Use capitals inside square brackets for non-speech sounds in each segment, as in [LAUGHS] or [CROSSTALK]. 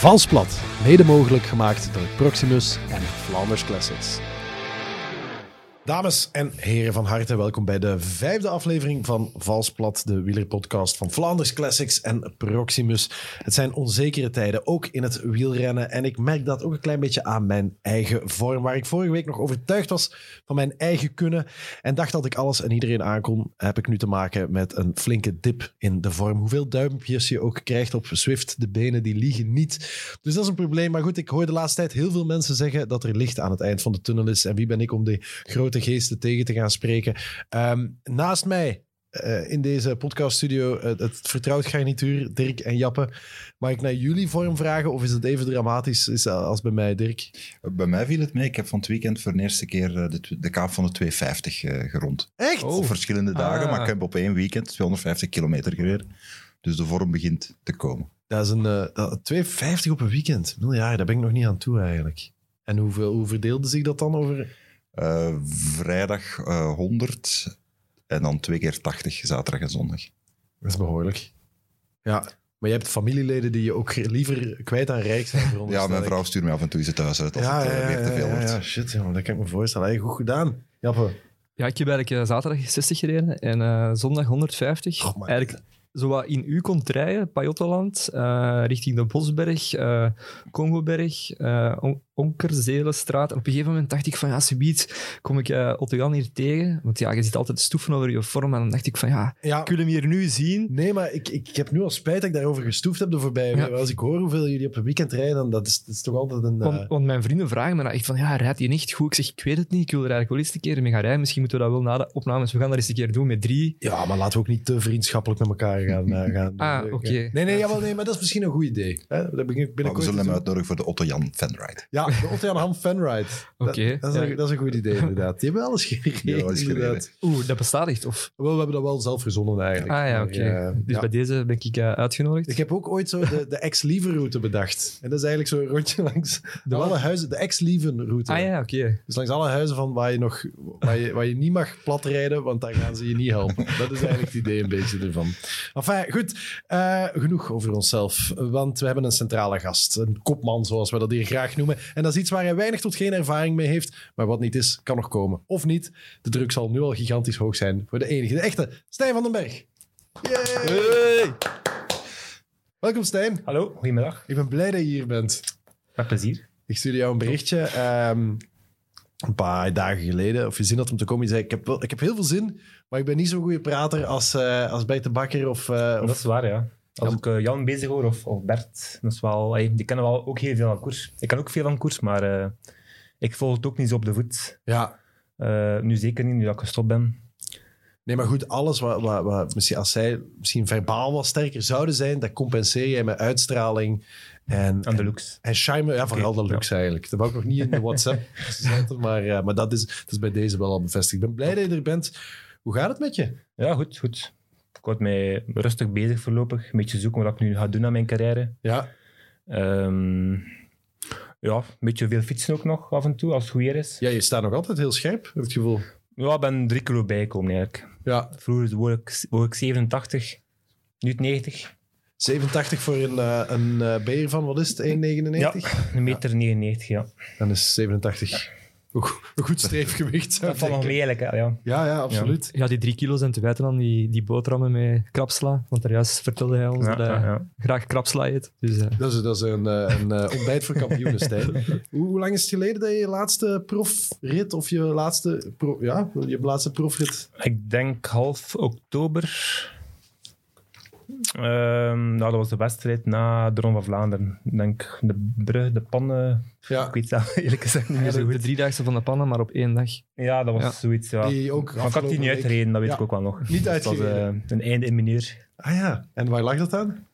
Valsplat, mede mogelijk gemaakt door Proximus en Flanders Classics. Dames en heren, van harte welkom bij de vijfde aflevering van Valsplat, de wielerpodcast van Flanders Classics en Proximus. Het zijn onzekere tijden, ook in het wielrennen. En ik merk dat ook een klein beetje aan mijn eigen vorm, waar ik vorige week nog overtuigd was van mijn eigen kunnen en dacht dat ik alles en iedereen aankon, heb ik nu te maken met een flinke dip in de vorm. Hoeveel duimpjes je ook krijgt op Swift, de benen die liegen niet. Dus dat is een probleem. Maar goed, ik hoor de laatste tijd heel veel mensen zeggen dat er licht aan het eind van de tunnel is. En wie ben ik om die grote geesten tegen te gaan spreken? Ehm, naast mij eh, in deze podcaststudio uh, het vertrouwd garnituur, Dirk en Jappe. Mag ik naar jullie vorm vragen of is het even dramatisch is als bij mij, Dirk? Bij mij viel het mee. Ik heb van het weekend voor de eerste keer de, de kaap van de 250 gerond. Echt? Op verschillende dagen, maar ik heb op één weekend 250 kilometer gereden. Dus de vorm begint te komen. Dat is een 250 op een weekend. Ja, daar ben ik nog niet aan toe eigenlijk. En hoeveel, hoe verdeelde zich dat dan over uh, vrijdag uh, 100 en dan twee keer 80, zaterdag en zondag. Dat is behoorlijk. Ja, maar je hebt familieleden die je ook liever kwijt aan rijk zijn. [LAUGHS] ja, mijn vrouw stuurt me af en toe eens thuis uit als ja, het uh, ja, weer te veel ja, wordt. Ja, shit, jongen, dat kan ik me voorstellen. Hey, goed gedaan, Jappe. Ja, ik heb eigenlijk zaterdag 60 gereden en uh, zondag 150. Oh, eigenlijk zo wat in u komt rijden, Pajottenland, uh, richting de Bosberg, uh, Congoberg, uh, On Onkerzelenstraat. En op een gegeven moment dacht ik van, ja, subiet kom ik uh, Otto Jan hier tegen. Want ja, je zit altijd stoeven over je vorm. En dan dacht ik van, ja, ja. kun je hem hier nu zien? Nee, maar ik, ik, ik heb nu al spijt dat ik daarover gestoefd heb de voorbije ja. Als ik hoor hoeveel jullie op een weekend rijden, dan dat is, dat is toch altijd een... Want, want, mijn vrienden vragen me dan echt van, ja, rijdt hij niet goed? Ik zeg, ik weet het niet. Ik wil er eigenlijk wel eens een keer mee gaan rijden. Misschien moeten we dat wel na de opnames. We gaan dat eens een keer doen met drie. Ja, maar laten we ook niet te vriendschappelijk met elkaar gaan, uh, [LAUGHS] gaan Ah, oké. Okay. Nee, nee, jawel, nee, maar dat is misschien een goed idee. Hè? Dat begin, maar we zullen hem uitnodigen voor de Otto Jan Fanride. Ja, de Ham Fanride. Oké. Okay. Dat, dat, ja. dat, is een goed idee, inderdaad. Die hebben wel eens gereden. Ja, eens gereden. Oeh, dat bestaat echt? Of? Wel, we hebben dat wel zelf verzonnen eigenlijk. Ah ja, oké. Okay. Uh, dus ja. bij deze ben ik uh, uitgenodigd. Ik heb ook ooit zo de, de ex-lieven-route bedacht. En dat is eigenlijk zo'n rondje [LAUGHS] langs de alle huizen. De ex-lieven-route. Ah ja, oké. Okay. Dus langs alle huizen van waar je, nog, waar, je, waar je niet mag platrijden, want daar gaan ze je niet helpen. Dat is eigenlijk het idee een beetje ervan. Enfin, goed. Uh, genoeg over onszelf. Want we hebben een centrale gast. Een kopman, zoals we dat hier graag noemen. En dat is iets waar hij weinig tot geen ervaring mee heeft. Maar wat niet is, kan nog komen. Of niet. De druk zal nu al gigantisch hoog zijn voor de enige, de echte Stijn van den Berg. Yay! Hey. Welkom Stijn. Hallo, goedemiddag. Ik ben blij dat je hier bent. Met plezier. Ik stuurde jou een berichtje um, een paar dagen geleden. Of je zin had om te komen. Je zei, ik heb, wel, ik heb heel veel zin, maar ik ben niet zo'n goede prater als, uh, als Bert de Bakker. Of, uh, dat of... is waar, ja. Als ik uh, Jan bezig hoor, of, of Bert, dat is wel, die kennen wel ook heel veel van koers. Ik kan ook veel van koers, maar uh, ik volg het ook niet zo op de voet. Ja. Uh, nu zeker niet, nu dat ik gestopt ben. Nee, maar goed, alles wat, wat, wat misschien als zij misschien verbaal wat sterker zouden zijn, dat compenseer jij met uitstraling. En, en de looks. En, en ja, vooral okay, de looks ja. eigenlijk. Dat wou ik nog niet in de WhatsApp [LAUGHS] zetten, maar, maar dat, is, dat is bij deze wel al bevestigd. Ik ben blij dat je er bent. Hoe gaat het met je? Ja, goed, goed. Ik word mij rustig bezig voorlopig. Een beetje zoeken wat ik nu ga doen aan mijn carrière. Ja. Um, ja, een beetje veel fietsen ook nog af en toe, als het goed weer is. Ja, je staat nog altijd heel scherp, heb ik het gevoel. Ja, ik ben drie kilo bijgekomen eigenlijk. Ja. Vroeger woog ik, woog ik 87, nu 90. 87 voor een, uh, een uh, beer van, wat is het, 1,99? Ja, een meter ja. 99, ja. Dan is 87 een goed streefgewicht. Dat valt nog mee eigenlijk, ja. Ja, ja, absoluut. Ja, die drie kilo zijn te wijten aan die, die boterhammen met krapsla. Want daar juist vertelde hij ons ja, dat hij ja, ja. graag krapsla eet. Dus, uh. dat, is, dat is een, een, een ontbijt voor kampioenen, Stijn. [LAUGHS] hoe, hoe, lang is het geleden dat je je laatste profrit, of je laatste, pro, ja, je laatste profrit? Ik denk half oktober. Um, nou, dat was de wedstrijd na de Ronde van Vlaanderen. Ik denk de brug, de pannen. Ja. Ik weet zelf [LAUGHS] eerlijk gezegd niet meer zo de, goed. de driedaagse van de pannen, maar op één dag. Ja, dat was Ja. zoiets. Ja. Die ook maar ik had die niet uitgereden, dat weet Ja. ik ook wel nog. Niet Dus het was uitgereden. eh, een einde in mineur. Ah ja, en waar lag dat aan?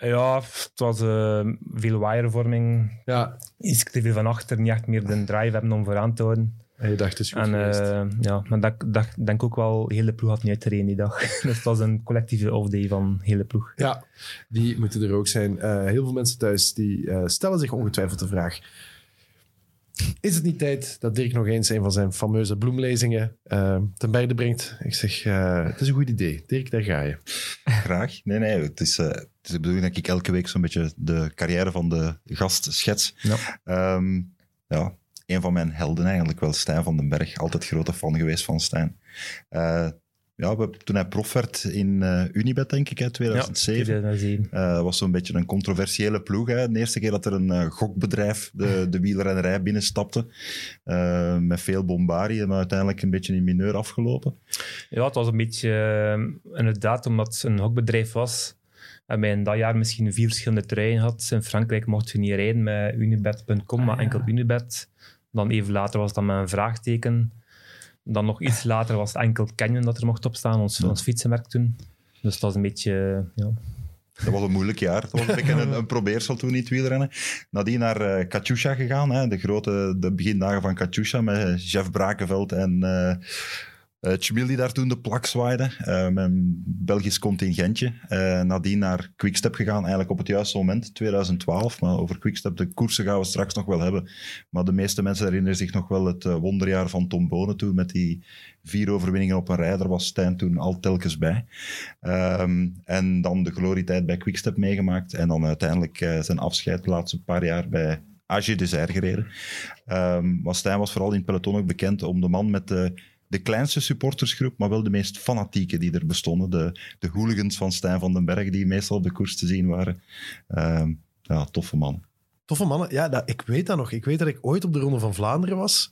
Ja, het was eh, veel wirevorming. Ja, Iets te veel van achter, niet echt meer de drive hebben om vooraan te houden. En je dacht, het is goed En eh, ja, maar dat, dat denk ook wel, heel de ploeg had niet uitgereden die dag. [LAUGHS] dus het was een collectieve off-day van heel de ploeg. Ja, die moeten er ook zijn. Eh, heel veel mensen thuis die eh, stellen zich ongetwijfeld de vraag: Is het niet tijd dat Dirk nog eens een van zijn fameuze bloemlezingen ten berde brengt? Ik zeg: eh, Het is een goed idee. Dirk, daar ga je. Graag. Nee, nee, het is, eh, het is de bedoeling dat ik elke week zo'n beetje de carrière van de gast schets. Ja. Ehm, ja, een van mijn helden eigenlijk wel, Stijn van den Berg. Altijd grote fan geweest van Stijn. Eh, ja, we, toen hij prof werd in eh, Unibet, denk ik, in 2007. 2007. Eh, was zo'n beetje een controversiële ploeg. Hè. De eerste keer dat er een gokbedrijf de, de wielrennerij binnenstapte. Eh, met veel bombarie, maar uiteindelijk een beetje in mineur afgelopen. Ja, het was een beetje, inderdaad, omdat het een hokbedrijf was. En wij in dat jaar misschien vier verschillende truien had. In Frankrijk mocht je niet rijden met unibet.com, maar enkel Unibet. Dan even later was dat met een vraagteken. Dan nog iets later was het enkel Canyon dat er mocht opstaan, ons, ons fietsenmerk toen. Dus dat was een beetje, ja. Dat was een moeilijk jaar. Dat was een beetje een, een probeersel toen niet wielrennen. Nadien naar eh Katusha gegaan. Hè, de grote de begindagen van Katusha met Jeff Brakenveld en eh Tjumil die daar toen de plak zwaaide. eh, met Belgisch contingentje. Eh nadien naar Quickstep gegaan, eigenlijk op het juiste moment, 2012. Maar over Quickstep, de koersen gaan we straks nog wel hebben. Maar de meeste mensen herinneren zich nog wel het wonderjaar van Tom Bonen toen. Met die vier overwinningen op een rij. Daar was Stijn toen al telkens bij. Ehm, en dan de glorietijd bij Quickstep meegemaakt. En dan uiteindelijk zijn afscheid de laatste paar jaar bij AG Desert gereden. Ehm maar Stijn was vooral in het peloton ook bekend om de man met de, de kleinste supportersgroep, maar wel de meest fanatieke die er bestonden. De, de hooligans van Stijn van den Berg, die meestal op de koers te zien waren. Ehm, ja, toffe man. Toffe mannen. Ja, dat, ik weet dat nog. Ik weet dat ik ooit op de Ronde van Vlaanderen was.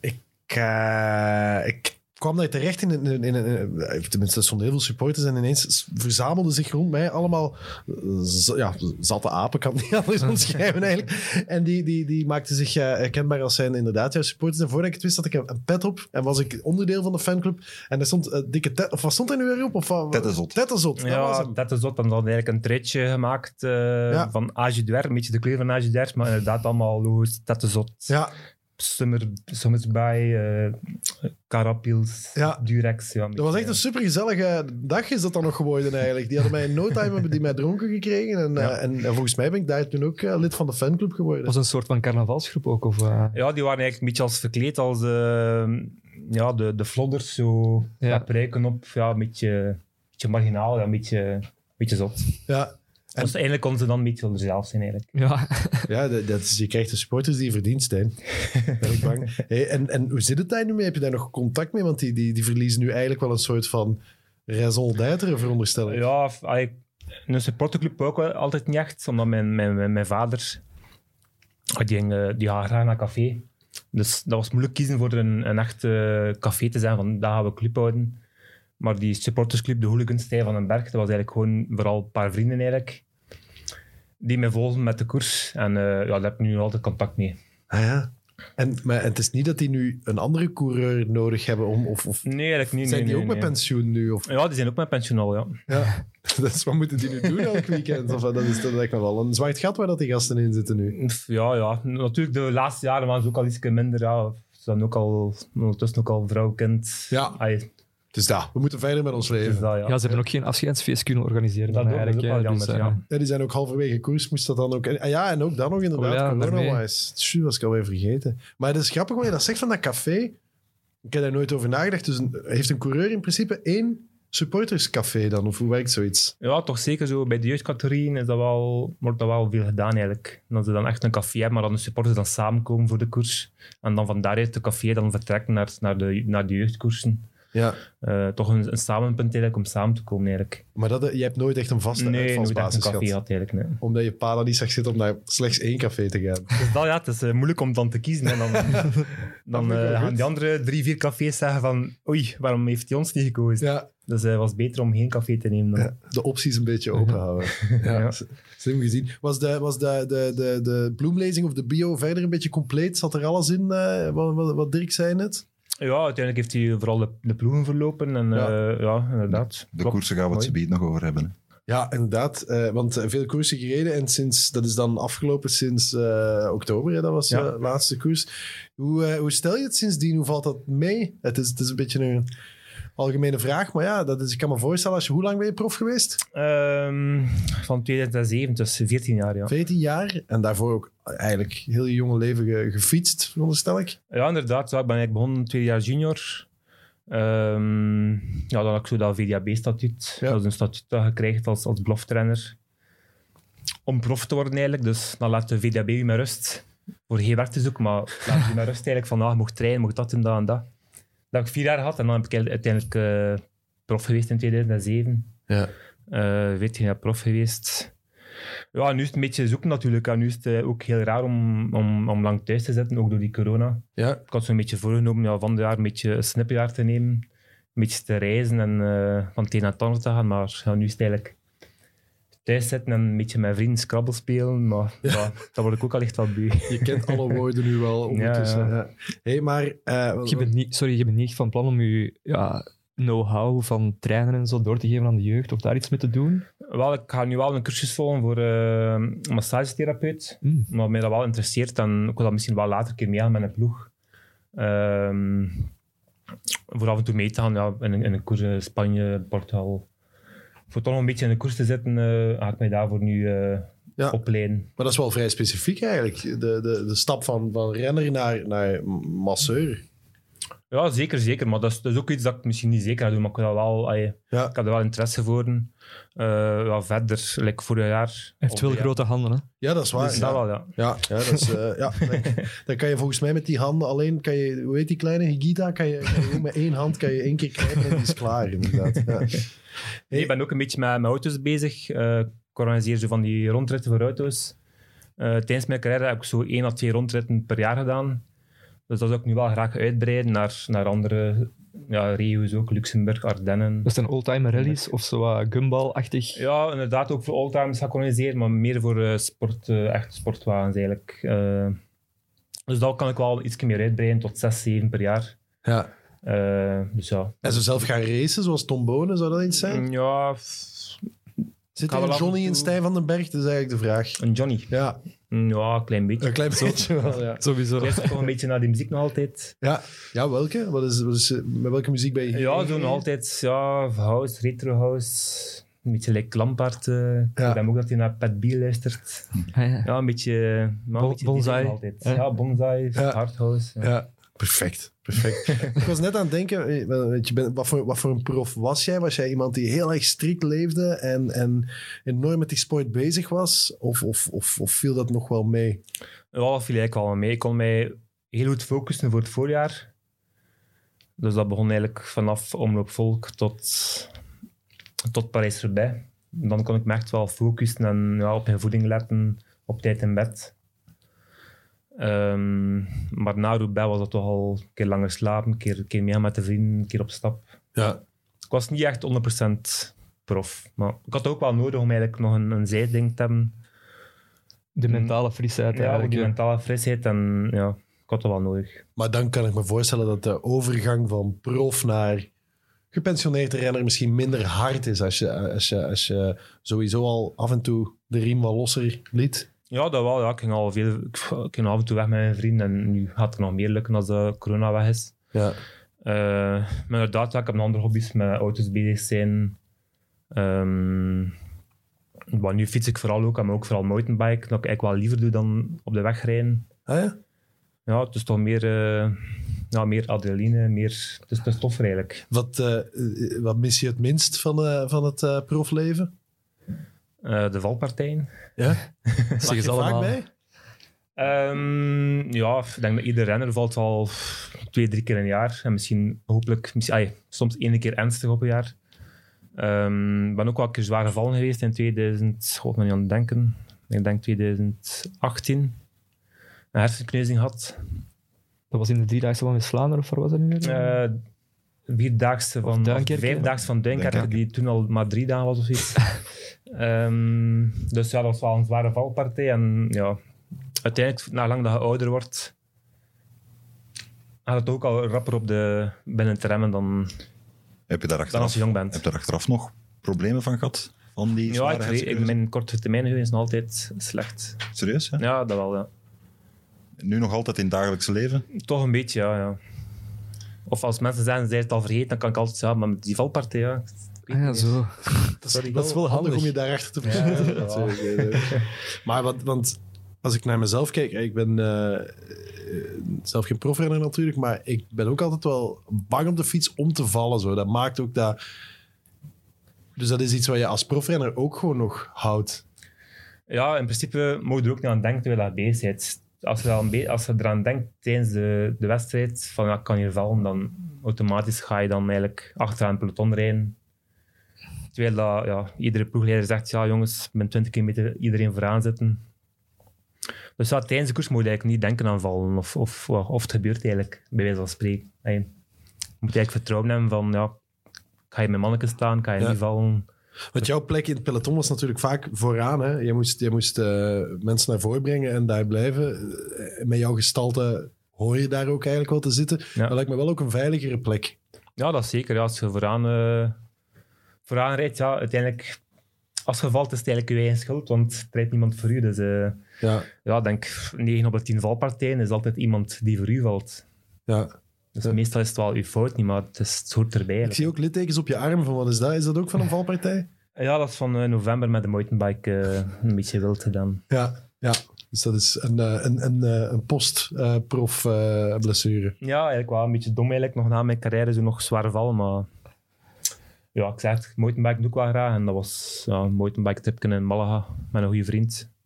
Ik, eh, ik kwam daar terecht in een... In, in, in- tenminste, er stonden heel veel supporters en ineens verzamelden zich rond mij allemaal eh, ja, zatte apen, kan het niet [LAUGHS] anders omschrijven eigenlijk. En die, die, die maakten zich eh, herkenbaar als zijn inderdaad jouw supporters. En voordat ik het wist, had ik een, pet op en was ik onderdeel van de fanclub. En er stond eh, dikke... Tet- Of wat stond er nu weer op? Of, wat- Tettezot. Tettezot, dat was Ja, hem. dat is dat. Dan hadden we eigenlijk een treetje gemaakt eh, Ja. van Age d'Huer, een beetje de kleur van Age d'Huer, maar inderdaad allemaal logo's, dat is zot. Ja, Summer, Summersby, eh Carapils, Ja. Durex. Ja, Dat was echt een supergezellige dag is dat dan nog geworden eigenlijk. Die hadden mij in no time hebben die mij dronken gekregen. En, Ja. eh, en, en volgens mij ben ik daar toen ook eh, lid van de fanclub geworden. was een soort van carnavalsgroep ook? Of, eh, Ja, die waren eigenlijk een beetje als verkleed als eh, ja, de, de flodders, zo Ja. met pruiken op, ja, een beetje, beetje marginaal, ja, een beetje, een beetje zot. Ja, En- Dus konden ze dan een beetje wel er zelf zijn eigenlijk. ja. [LAUGHS] ja dat, dat is, je krijgt de supporters die je verdient, Stijn. Ben ik bang. [LAUGHS] Hey, en, en hoe zit het daar nu mee? Heb je daar nog contact mee? Want die, die, die verliezen nu eigenlijk wel een soort van raison d'être, veronderstel ik. Ja, een supporterclub ook wel altijd niet echt, omdat mijn, mijn, mijn, mijn vader, ah, die, ging, eh, die gaat graag naar café. Dus dat was moeilijk kiezen voor een, een echt eh, café te zijn, van daar gaan we club houden. Maar die supportersclub, de Hooligans Stijn van den Berg, dat was eigenlijk gewoon vooral een paar vrienden eigenlijk, die mij volgen met de koers. En eh, ja, daar heb ik nu altijd contact mee. Ah, ja. En, maar het is niet dat die nu een andere coureur nodig hebben om... Of, of Nee, eigenlijk niet. zijn nee, die nee, ook met pensioen nu? Of, Ja, die zijn ook met pensioen al, ja. ja. [LAUGHS] dat is, wat moeten die nu doen elk weekend? Of, dat, is, me wel een zwart gat waar dat die gasten in zitten nu. Ja, ja. Natuurlijk, de laatste jaren waren ze ook al iets minder. Ja. Ze zijn ook al, ondertussen ook al vrouw, kind. Ja. Dus daar, we moeten verder met ons leven. dat, ja. ja, ze hebben ook geen afscheidsfeest kunnen organiseren. Dat dan dat ook eigenlijk, jammer, Dus, eh, ja. Ja, die zijn ook halverwege koers, moest dat dan ook... En, ja, en ook dan nog inderdaad, Oh ja, corona-wise. Was ik alweer vergeten. Maar het is grappig wat je dat zegt van dat café. Ik heb daar nooit over nagedacht. Dus een- heeft een coureur in principe één supporterscafé dan? Of hoe werkt zoiets? Ja, toch zeker zo. Bij de jeugdcategorieën is dat wel, wordt dat wel veel gedaan eigenlijk. Dat ze dan echt een café hebben, maar dan de supporters dan samenkomen voor de koers. En dan van daaruit de café dan vertrekken naar, naar, de, naar de jeugdkoersen. Ja, Eh, toch een, een samenpunt eigenlijk om samen te komen eigenlijk. maar dat, je hebt nooit echt een vaste nee, uitvalsbasis eigenlijk. Nee. Omdat je pa dan niet zag zitten om naar slechts één café te gaan. [LAUGHS] Dus dat, ja, het is eh, moeilijk om dan te kiezen. En dan [LAUGHS] dan eh, gaan die andere drie, vier cafés zeggen van oei, waarom heeft hij ons niet gekozen? Ja, Dus het was beter om geen café te nemen dan. ja, de opties een beetje open houden. [LAUGHS] Ja, Ja. Slim gezien. Was, de, was de, de, de, de bloemlezing of de bio verder een beetje compleet? Zat er alles in, eh, wat, wat, wat Dirk zei net? Ja, uiteindelijk heeft hij vooral de, de ploegen verlopen. En Ja. ja, ja inderdaad. De Klopt. koersen gaan we het subiet nog over hebben. hè. Ja, inderdaad. eh, want eh, veel koersen gereden en sinds, dat is dan afgelopen sinds eh, oktober. Hè, dat was Ja. de laatste koers. Hoe, eh, hoe stel je het sindsdien? Hoe valt dat mee? Het is, het is een beetje een algemene vraag, maar ja, dat is, ik kan me voorstellen. Als je, hoe lang ben je prof geweest? Ehm, van 2007, dus 14 jaar, ja. 14 jaar. En daarvoor ook eigenlijk heel je jonge leven ge- gefietst, veronderstel ik. Ja, inderdaad. Ja, ik ben eigenlijk begonnen twee jaar junior. Ehm, ja, dan had ik zo dat VDAB-statuut. Ja. Dat is een statuut dat je krijgt als, als beloftrainer. Om prof te worden eigenlijk. Dus dan laat de VDAB je met rust. Voor geen werk te zoeken, maar laat je met rust eigenlijk van, je mocht trainen, mocht dat en dat en dat. Dat ik vier jaar gehad en dan heb ik uiteindelijk eh, prof geweest in 2007. Ja. Eh, weet je, ja, prof geweest. Ja, nu is het een beetje zoeken natuurlijk. En nu is het eh, ook heel raar om, om, om lang thuis te zitten, ook door die corona. Ja. Ik had zo'n beetje voorgenomen ja, van het jaar een beetje een te nemen. Een beetje te reizen en van het een naar het ander te gaan. Maar ja, nu is het eigenlijk thuis zitten en een beetje met vrienden Scrabble spelen. Maar ja. dat word ik ook al echt wat beu. Je kent alle [LAUGHS] woorden nu wel ondertussen. Ja, Ja, hey, maar... eh, Je bent niet, sorry, je bent niet echt van plan om je ja, know-how van trainen en zo door te geven aan de jeugd of daar iets mee te doen? Wel, ik ga nu wel een cursus volgen voor eh, een massagetherapeut. Mm. Maar mij dat wel interesseert, en ik wil dat misschien wel later een keer meegaan met een ploeg. Ehm, voor af en toe mee te gaan ja, in, een- in een koers in Spanje, Portugal. Voor toch nog een beetje in de koers te zitten, eh, ga ik mij daarvoor nu eh, Ja. opleiden. Maar dat is wel vrij specifiek eigenlijk. De, de, de stap van, van renner naar, naar masseur. Ja, zeker, zeker. Maar dat is, dat is ook iets dat ik misschien niet zeker ga doen, maar ik, dat wel, allee, Ja. ik heb er wel interesse voor. Eh ja, verder, like vorig jaar. Hij heeft of wel ja, grote handen, hè? Ja, dat is waar. Dus ja. dat wel, ja. Ja, ja, dat is, eh, ja. [LAUGHS] Dan, dan kan je volgens mij met die handen alleen, kan je, hoe heet die kleine Higita, kan je, kan je ook met één hand kan je één keer knijpen en die is klaar inderdaad. Ja. Nee, ik ben ook een beetje met, met auto's bezig. Eh, ik organiseer zo van die rondritten voor auto's. Eh, tijdens mijn carrière heb ik zo één à twee rondritten per jaar gedaan. Dus dat zou ik nu wel graag uitbreiden naar, naar andere ja, regio's ook, Luxemburg, Ardennen. Dat zijn oldtimer rallies of zo wat gumball-achtig. Ja, inderdaad ook voor oldtimers ga ik organiseren, maar meer voor eh, sport, eh, echt sportwagens eigenlijk. Eh, dus dat kan ik wel iets meer uitbreiden tot zes, zeven per jaar. Ja. Eh, dus ja. En zo zelf gaan racen, zoals Tom Bonen, zou dat iets zijn? Ja, f- Zit er een en Johnny in Stijn van den Berg? Dat is eigenlijk de vraag. een Johnny. Ja, Ja, een klein beetje. een klein beetje wel, ja. [LAUGHS] Sowieso. Ik een beetje naar die muziek nog altijd. Ja, ja welke? Wat is, wat is, met welke muziek ben je Ja, nog altijd ja, house, retro house. Een beetje like Lampaard. eh. Ik Ja. denk ook dat hij naar Pat B luistert. Ah, ja. Ja, een beetje... Maar Bon- een beetje bonsai. die altijd. Ja. Bonsai, Ja. hard house. Ja. Perfect. [LAUGHS] perfect. ik was net aan het denken, eh, wel, weet je, ben- wat, voor, wat voor een prof was jij? Was jij iemand die heel erg strikt leefde en, en enorm met die sport bezig was? Of, of, of, of viel dat nog wel mee? Ja, dat viel eigenlijk wel mee. Ik kon mij heel goed focussen voor het voorjaar. Dus dat begon eigenlijk vanaf Omloop Volk tot, tot Parijs erbij. Dan kon ik me echt wel focussen en ja, op mijn voeding letten, op tijd in bed. Ehm, maar na Roubaix was dat toch al een keer langer slapen, een keer, een keer meer met de vrienden, een keer op stap. Ja, Ik was niet echt 100% prof. Maar ik had ook wel nodig om eigenlijk nog een, een zijding te hebben. De mentale frisheid Ja, ook eigenlijk. die mentale frisheid. En ja, ik had dat wel nodig. maar dan kan ik me voorstellen dat de overgang van prof naar gepensioneerde renner misschien minder hard is als je, als je, als je sowieso al af en toe de riem wat losser liet. Ja, dat wel. Ja. Ik, ging al veel, ik ging af en toe weg met mijn vrienden. En nu gaat het nog meer lukken als de corona weg is. Ja, Eh, maar inderdaad, ja, ik heb nog andere hobby's met auto's bezig zijn. Maar nu fiets ik vooral ook, maar ook vooral mountainbike. Dat ik eigenlijk wel liever doe dan op de weg rijden. ah, ja? Ja, het is toch meer, eh, ja, meer adrenaline, meer, het is, het is toffer eigenlijk. Wat, eh, eh, wat mis je het minst van, eh, van het eh, profleven? Eh, de valpartijen. Ja? [LAUGHS] Zeg je vaak allemaal. bij? Ehm, ja, ik denk dat ieder renner valt wel twee, drie keer een jaar. En misschien hopelijk, misschien, soms één keer ernstig op een jaar. Ehm, Ik ben ook wel een keer zwaar gevallen geweest in 2000, god me niet aan het denken. Ik denk 2018. Een hersenkneuzing had. Dat was in de driedaagse van West-Vlaanderen, of waar was dat nu weer? Eh vierdaagse Of van, Duinkerke. of vijfdaagse van Duinkerke. die toen al maar drie dagen was of iets. [LAUGHS] Ehm, dus ja, dat was wel een zware valpartij. En ja, uiteindelijk, na lang dat je ouder wordt, gaat het ook al rapper op de binnen te remmen dan, Heb je daar dan als je jong bent. heb je daar achteraf nog problemen van gehad? Van die Ja, ik, ik, mijn korte termijn is nog altijd slecht. Serieus, hè? Ja, dat wel, ja. Nu nog altijd in het dagelijkse leven? Toch een beetje, ja. ja. Of als mensen zeggen, ze zijn het al vergeten, dan kan ik altijd zeggen, maar met die valpartij, ja. Weet Ah, ja, niet. zo. Dat is, [LAUGHS] Sorry. dat is wel handig om je daarachter te Ja. Natuurlijk, [LAUGHS] eh. maar wat, want als ik naar mezelf kijk, ik ben eh, eh, zelf geen profrenner natuurlijk, maar ik ben ook altijd wel bang op de fiets om te vallen. Zo. Dat maakt ook dat... Dus dat is iets wat je als profrenner ook gewoon nog houdt. Ja, in principe moet je er ook niet aan denken terwijl je bezig bent. Als je, be- als je eraan denkt tijdens de, de wedstrijd, van ja, ik kan hier vallen, dan automatisch ga je dan eigenlijk achteraan het peloton rijden. Terwijl dat, ja, iedere ploegleider zegt, ja jongens, met 20 kilometer iedereen vooraan zitten. Dus ja, tijdens de koers moet je eigenlijk niet denken aan vallen of, of, of het gebeurt eigenlijk, bij wijze van spreken. Je moet eigenlijk vertrouwen hebben van, ja, ga je met manneken staan, ga je Ja. niet vallen. Want jouw plek in het peloton was natuurlijk vaak vooraan. Hè? Je moest, je moest eh, mensen naar voren brengen en daar blijven. Eh, Met jouw gestalte hoor je daar ook eigenlijk wel te zitten. Ja. Dat lijkt me wel ook een veiligere plek. Ja, dat is zeker. Ja, als je vooraan, eh, vooraan rijdt, ja, uiteindelijk, als je valt, is het eigenlijk je eigen schuld, want er rijdt niemand voor u. Dus eh, Ja, denk 9 op de 10 valpartijen is altijd iemand die voor u valt. ja. Dus Ja. meestal is het wel uw fout niet, maar het, is, het hoort erbij. Ik zie ook littekens op je arm. Van wat is dat? Is dat ook van een valpartij? Ja, dat is van eh, november met de mountainbike eh, een beetje wild gedaan. Ja, ja. Dus dat is een, een, een, een post-prof eh, blessure. Ja, eigenlijk wel een beetje dom eigenlijk. Nog na mijn carrière zo nog zwaar vallen, maar... Ja, ik zeg het, mountainbike doe ik wel graag. En dat was ja, een mountainbike tripje in Malaga met een goede vriend.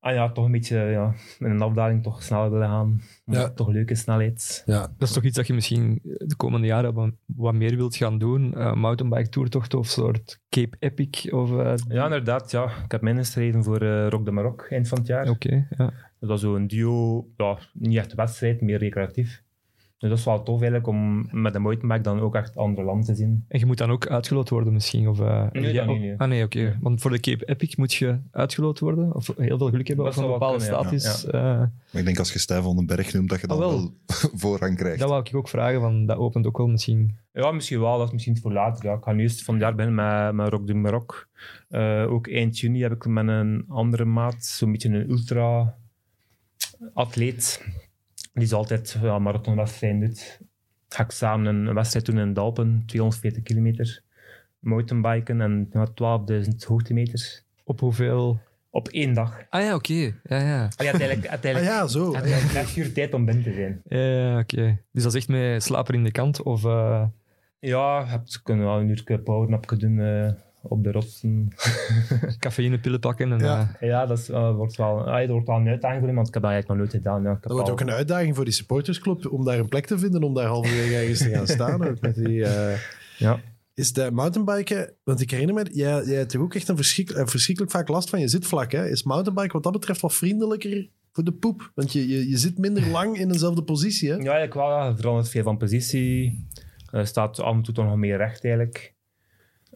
En ja, toch een beetje ja, in een afdaling toch sneller willen gaan. Ja. Toch leuke snelheid. Ja, Dat is toch iets dat je misschien de komende jaren wat, wat meer wilt gaan doen? Eh mountainbike toertocht of soort Cape Epic? Of, eh, Ja, inderdaad. Ja. Ik heb mij ingeschreven voor eh Rock de Maroc eind van het jaar. Oké, ja. Dat is zo'n duo, ja, niet echt wedstrijd, meer recreatief. Dus dat is wel tof eigenlijk om met een mountainbike dan ook echt andere landen te zien. En je moet dan ook uitgeloot worden misschien? Of, eh, Nee, ja, dat niet, nee. Ah nee, oké. Nee. Want voor de Cape Epic moet je uitgeloot worden? Of heel veel geluk hebben Dat of een bepaalde kunnen, ja. status? eh, Maar ik denk als je Stijn van den Berg noemt, dat je dan Ah, wel. wel [LAUGHS] voorrang krijgt. dat wou ik ook vragen, want dat opent ook wel misschien... Ja, misschien wel. Dat is misschien voor later. Ja, ik ga nu eerst van het jaar beginnen met, met Rock de Maroc. Eh, ook eind juni heb ik met een andere maat, zo'n beetje een ultra-atleet, die is altijd ja, marathonwedstrijden doet. Ga ik samen een, een wedstrijd doen in Dalpen, 240 kilometer. Mountainbiken en ja, 12.000 hoogtemeters. Op hoeveel... Op één dag. Ah ja, oké. Ja, ja. Je had eigenlijk, ah, uiteindelijk, ja zo. eigenlijk net uur tijd om binnen te zijn. Ja, ja, oké. Dus dat is echt met slaper in de kant? Of, eh, Ja, je hebt, kunnen wel een uur powernapje doen eh, op de rotsen. [LAUGHS] cafeïnepillen pakken? En, Ja. eh, Ja, dat is, eh, wordt wel, dat wordt wel een uitdaging voor me, want ik heb dat eigenlijk nog nooit gedaan. Ja. Ik Dat wordt al- ook een uitdaging voor die supportersclub om daar een plek te vinden, om daar halverwege ergens te gaan staan. Ook met die, eh, Ja. Is de mountainbiken, want ik herinner me, jij, jij hebt er ook echt een, verschrik, een verschrikkelijk vaak last van je zitvlak. Hè? Is mountainbiken wat dat betreft wat vriendelijker voor de poep? Want je, je, je zit minder lang in dezelfde positie. Hè? ja, eigenlijk wel. Verandert veel van positie. Staat af en toe toch nog meer recht eigenlijk.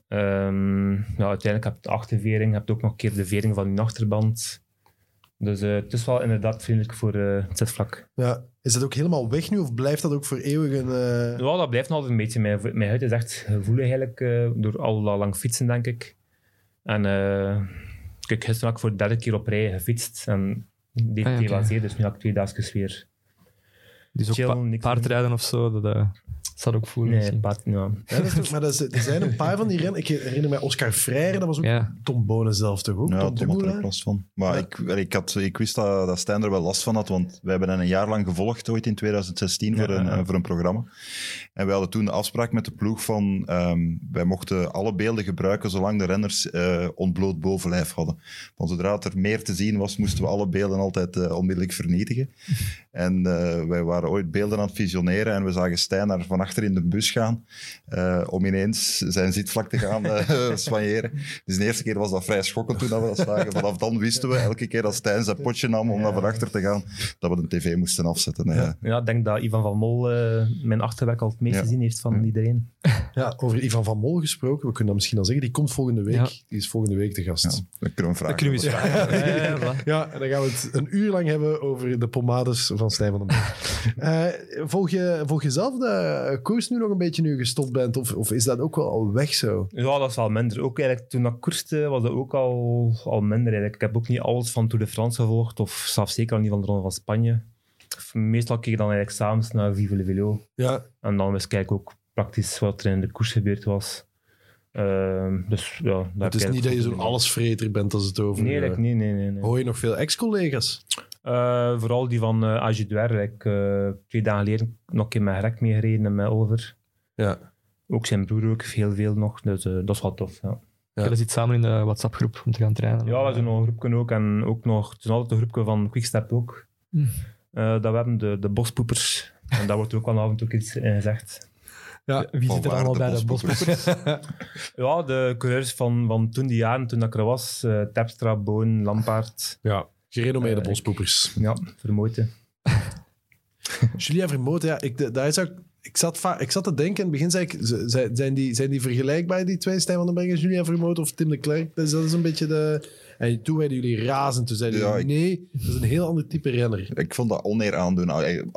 Ehm, ja, uiteindelijk heb je de achtervering, je hebt ook nog een keer de vering van je achterband. Dus eh, het is wel inderdaad vriendelijk voor eh, het zitvlak. Ja. Is dat ook helemaal weg nu of blijft dat ook voor eeuwig een... eh, Ja, dat blijft nog altijd een beetje. Mijn, mijn huid is echt gevoelig eigenlijk eh, door al dat lang fietsen, denk ik. En eh kijk, gisteren heb ik voor de derde keer op rij gefietst. En deed Ah, ja, zeer, dus nu heb ik twee dagjes weer. dus ook Chill, pa- paardrijden of zo, dat ook. Nee, ja. Ja, dat is toch, maar dat is- er zijn een paar van die rennen. Ik herinner me Oscar Freire, dat was ook Ja. Tom Bonen zelf toch ook? Ja, Tom Tom had er ook last van. Maar Ja. ik, ik, had, ik wist dat, dat Stijn er wel last van had, want wij hebben hen een jaar lang gevolgd, ooit in 2016, voor, Ja, een, ja. eh, voor een programma. En wij hadden toen de afspraak met de ploeg van, ehm, wij mochten alle beelden gebruiken zolang de renners eh, ontbloot bovenlijf hadden. Want zodra er meer te zien was, moesten we alle beelden altijd eh, onmiddellijk vernietigen. En eh, wij waren ooit beelden aan het visioneren en we zagen Stijn daar van achter in de bus gaan eh, om ineens zijn zitvlak te gaan eh [LAUGHS] soigneren. Dus de eerste keer was dat vrij schokkend toen dat we dat zagen. Vanaf dan wisten we elke keer als Stijn zijn potje nam om naar van achter te gaan, dat we de tv moesten afzetten. Eh, Ja, ik denk dat Ivan van Mol eh, mijn achterwerk al het meest Ja. gezien heeft van Ja. iedereen. Ja, over Ivan van Mol gesproken. We kunnen dat misschien al zeggen. Die komt volgende week. Ja. Die is volgende week de gast. ja, dat kunnen we vragen. Dat kunnen we. Ja, ja, ja. Ja, en dan gaan we het een uur lang hebben over de pomades van Stijn van den Berg. [LAUGHS] Eh, volg, je, volg je zelf de koers nu nog een beetje nu gestopt bent? Of, of is dat ook wel al weg zo? Ja, dat is wel minder. Ook eigenlijk toen ik koerste was dat ook al, al minder eigenlijk. Ik heb ook niet alles van Tour de France gevolgd, of zelfs zeker al niet van de Ronde van Spanje. Meestal keek ik dan eigenlijk s'avonds naar Vive le Velo. Ja, En dan wist ik ook praktisch wat er in de koers gebeurd was. Ehm, dus ja, daar Het is niet dat je zo'n allesvreter bent als het over... Nee, eh, nee, nee, nee. nee. Hoor je nog veel ex-collega's? Eh, vooral die van uh, eh, twee dagen geleden nog een keer met Greg meegereden en met Oliver. Ja. Ook zijn broer ook, heel veel nog. Dus dat is wel tof, ja. Ja. Ja. zit samen in de WhatsApp-groep om te gaan trainen. Ja, we zijn nog een groepje ook. En ook nog, het is altijd een groepje van Quickstep ook. Hm. Eh, dat we hebben, de, de bospoepers. En daar wordt ook wel af en toe iets in gezegd. Ja. Wie zit er allemaal bij de bospoepers. [LAUGHS] Ja, de coureurs van, van toen die jaren, toen dat ik er was. eh Terpstra, Boon, Lampaard. ja. Gerenommeerde Eh, bospoepers. Ja, Vermoten. [LAUGHS] Julia Vermoten, ja, ik, daar zou ik, ik, zat va- ik zat te denken, in het begin zei ik, zijn die, zijn die vergelijkbaar, die twee, Stijn van den Berg en Julia Vermoten of Tim de Klerk? Dus dat is een beetje de... En toen werden jullie razend, toen zeiden Ja, jullie, ik- nee, dat is een heel ander type renner. Ik vond dat oneer aandoen.